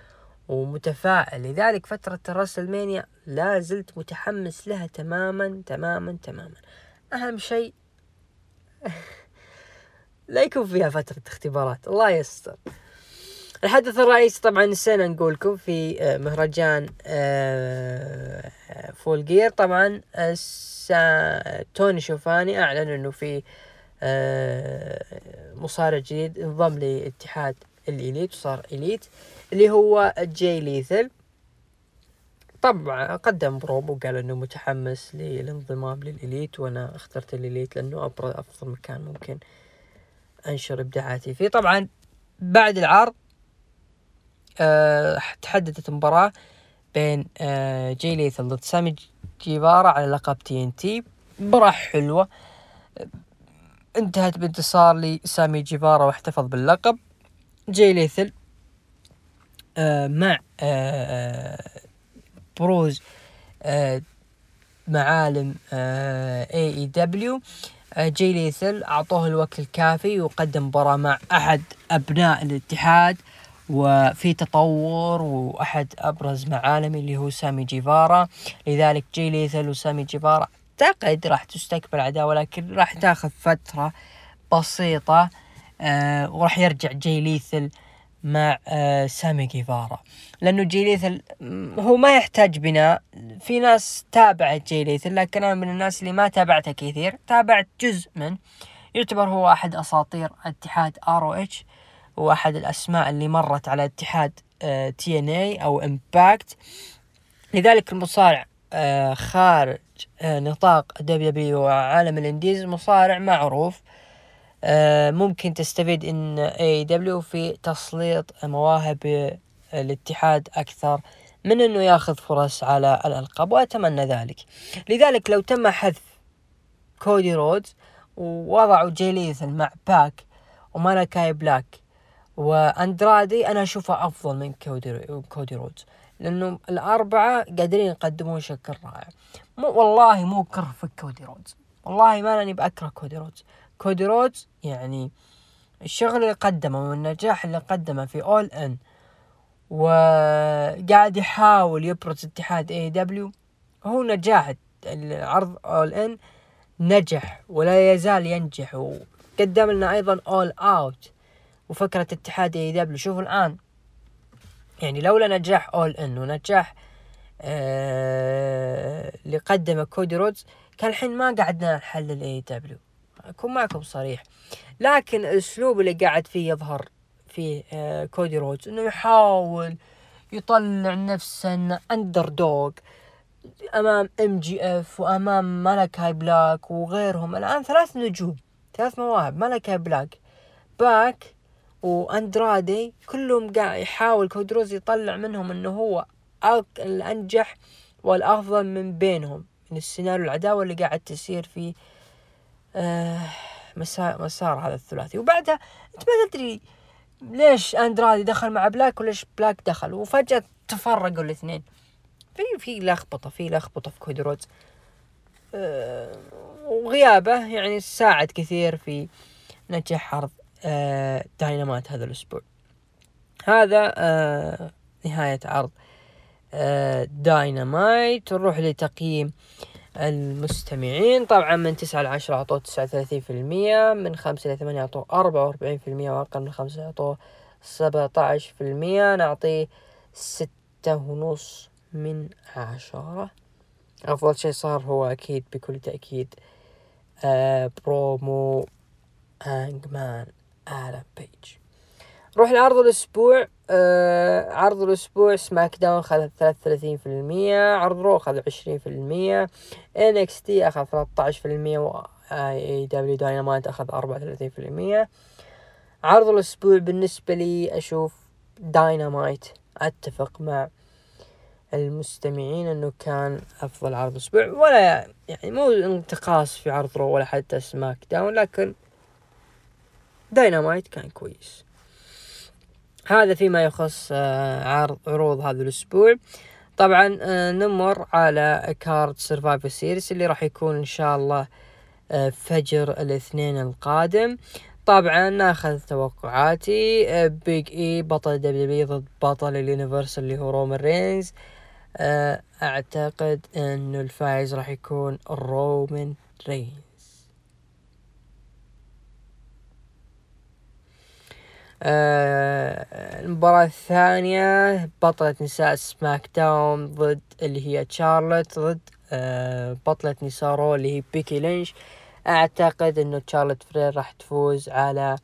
ومتفائل. لذلك فترة الرسلمانيا لا زلت متحمس لها تماما تماما تماما. أهم شيء لا يكون فيها فترة اختبارات الله يستر. الحدث الرئيسي طبعا نسينا نقولكم في آه، مهرجان Full آه، Gear. طبعا توني شيفاني أعلن إنه في آه، مصارع جديد انضم لاتحاد ال Elite وصار Elite. اللي هو جاي ليثال. طبعا قدم بروب وقال إنه متحمس للانضمام لل Elite وأنا اخترت ال Elite لأنه أفضل مكان ممكن أنشر إبداعاتي فيه. طبعا بعد العرض أه تحددت مباراة بين أه جاي ليثال ضد سامي جيفارا على لقب TNT. مباراة حلوة. انتهت بانتصار لسامي جيفارا واحتفظ باللقب. جاي ليثال مع آه, آه، بروز آه معالم آه اي AEW آه جاي ليثل أعطوه الوقت الكافي وقدم مباراة مع أحد أبناء الاتحاد وفي تطور وأحد أبرز معالم اللي هو سامي جيفارا. لذلك جاي ليثل وسامي جيفارا أعتقد راح تستكمل عداوة لكن راح تاخذ فترة بسيطة آه وراح يرجع جاي ليثل مع آه سامي جيفارا لأنه جاي ليثل هو ما يحتاج بناء. في ناس تابعت جاي ليثال لكن أنا من الناس اللي ما تابعته كثير. تابعت جزء من يعتبر هو أحد أساطير اتحاد ROH وأحد الأسماء اللي مرت على اتحاد آه TNA أو Impact. لذلك المصارع آه خارج نطاق W وعالم ال indies مصارع معروف. آه ممكن تستفيد إن AEW في تسليط مواهب الاتحاد أكثر من إنه ياخذ فرص على الألقاب وأتمنى ذلك. لذلك لو تم حذف كودي رودز ووضعوا جاي ليثال مع باك ومالاكاي بلاك وأندرادي أنا أشوفه أفضل من كودي كودي رودز لأنه الأربعة قادرين يقدمون شكل رائع. مو والله مو كره في كودي رودز. والله ما لاني بأكره كودي رودز. كودي رودز يعني الشغل اللي قدمه والنجاح اللي قدمه في All In وقاعد يحاول يبرز اتحاد AEW هو نجاح العرض All In نجح ولا يزال ينجح. وقدم لنا أيضا All Out وفكرة اتحاد AEW شوفوا الآن يعني لولا نجاح All In ونجاح آه اللي قدمه كودي رودز كان الحين ما قعدنا نحلل AEW أكون معكم صريح. لكن الأسلوب اللي قاعد فيه يظهر فيه آه كودي رودز إنه يحاول يطلع نفسه انه underdog أمام MJF وأمام مالاكاي بلاك وغيرهم. الآن ثلاث نجوم ثلاث مواهب مالاكاي بلاك باك وأندرادي كلهم قاعد يحاول كودي رودز يطلع منهم إنه هو الأنجح والأفضل من بينهم. من السيناريو العداوة اللي قاعد تصير في آه مسار, مسار هذا الثلاثي. وبعدها انت ما تدري ليش اندرادي دخل مع بلاك وليش بلاك دخل. وفجأة تفرقوا الاثنين. في في لخبطة في لخبطة في كودي رودز آه وغيابه يعني ساعد كثير في نجاح عرض آه داينامات هذا الأسبوع. هذا آه نهاية عرض آه داينامايت. نروح لتقييم المستمعين. طبعا من تسعة لعشرة أعطوه تسعة وثلاثين في المية من خمسة إلى ثمانية أعطوه أربعة وأربعين في المية وأقل من خمسة أعطوه سبعة عشر في المية. نعطيه ستة ونص من عشرة. أفضل شيء صار هو أكيد بكل تأكيد آه برومو هانجمان آدم بيج. نروح لعرض الأسبوع. آه عرض الأسبوع SmackDown أخذ ثلاثة في المية عرض Raw أخذ عشرين في المية NXT أخذ ثلاثة عشر في المية و AEW Dynamite أخذ أربعة وثلاثين في المية. عرض الأسبوع بالنسبة لي أشوف داينامايت أتفق مع المستمعين إنه كان أفضل عرض أسبوع ولا يعني مو انتقاص في عرض Raw ولا حتى SmackDown لكن داينامايت كان كويس. هذا فيما يخص آه، عرض عروض هذا الأسبوع. طبعا آه، نمر على card Survivor Series اللي راح يكون إن شاء الله آه، فجر الاثنين القادم. طبعا ناخذ توقعاتي Big E بطل W ضد بطل ال Universal اللي هو رومان رينز. أعتقد إنه الفائز راح يكون رومان رينز. آه المباراة الثانية بطلة نساء SmackDown ضد اللي هي تشارلوت ضد آه بطلة نساء Raw اللي هي بيكي لينش. أعتقد إنه تشارلوت فلير راح تفوز على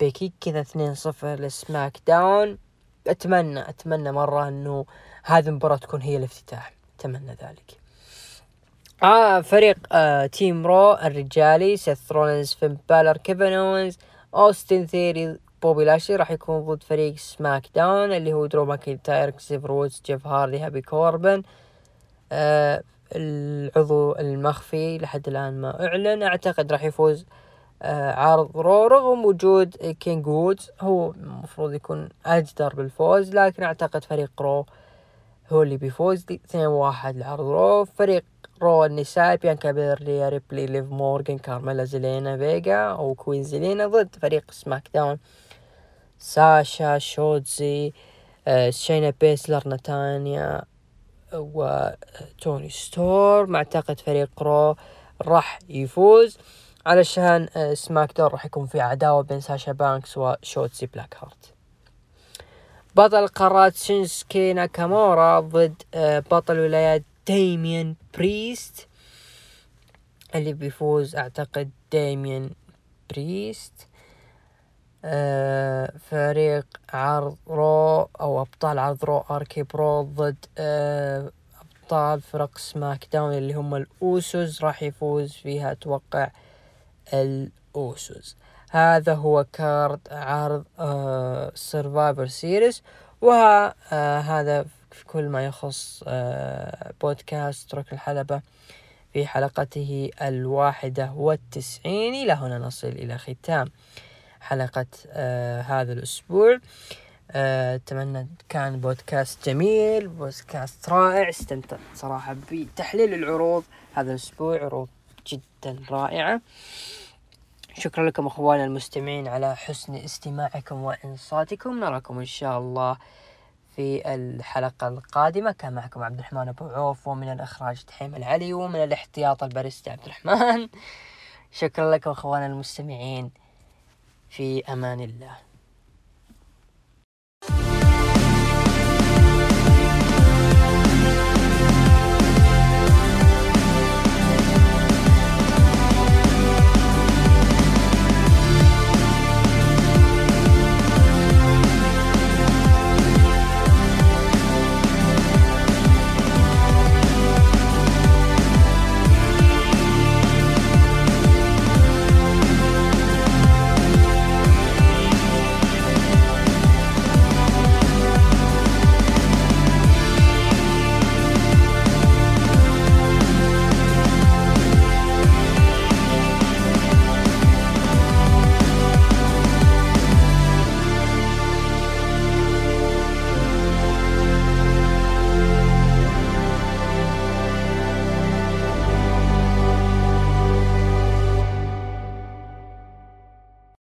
بيكي. كذا اثنين صفر ل SmackDown أتمنى أتمنى مرة إنه هذه المباراة تكون هي الافتتاح. أتمنى ذلك. آه فريق آه team Raw الرجالي سيث رولينز فين بالر كيفن اونز اوستن ثيري بوبي لاشلي راح يكون ضد فريق SmackDown اللي هو درو ماكنتاير كزافير وودز جيف هاردي هابي كوربن. آه العضو المخفي لحد الآن ما أعلن. أعتقد راح يفوز آه عرض Raw رغم وجود King وودز هو المفروض يكون أجدر بالفوز لكن أعتقد فريق Raw هو اللي بيفوز. اثنين واحد لعرض Raw. فريق Raw النساء بيانكا بيلير ريا ريبلي ليف مورغان كارميلا زيلينا فيجا أو Queen زيلينا ضد فريق SmackDown. ساشا شوتسي آه، شينا بيزلر نتاليا وتوني ستورم. أعتقد فريق Raw راح يفوز. علشان آه، SmackDown راح يكون في عداوة بين ساشا بانكس وشوتسي بلاك هارت. بطل قارات شينسكي ناكامورا ضد آه، بطل ولايات ديميان بريست. اللي بيفوز أعتقد ديميان بريست. آه، فريق عرض Raw أو أبطال عرض Raw RK-Bro ضد آه، أبطال فرق SmackDown اللي هم ال Usos راح يفوز فيها أتوقع ال Usos هذا هو card عرض Survivor Series وهذا في كل ما يخص آه، بودكاست ركن الحلبة في حلقته الواحدة والتسعين. إلى هنا نصل إلى ختام. حلقة آه هذا الأسبوع. آه، أتمنى كان بودكاست جميل بودكاست رائع. استمتعت صراحة بتحليل العروض هذا الأسبوع عروض جدا رائعة. شكرا لكم أخواننا المستمعين على حسن استماعكم وإنصاتكم. نراكم إن شاء الله في الحلقة القادمة. كان معكم عبد الرحمن أبو عوف ومن الإخراج تحيم العلي ومن الاحتياط الباريستا عبد الرحمن. شكرا لكم أخواننا المستمعين. في أمان الله.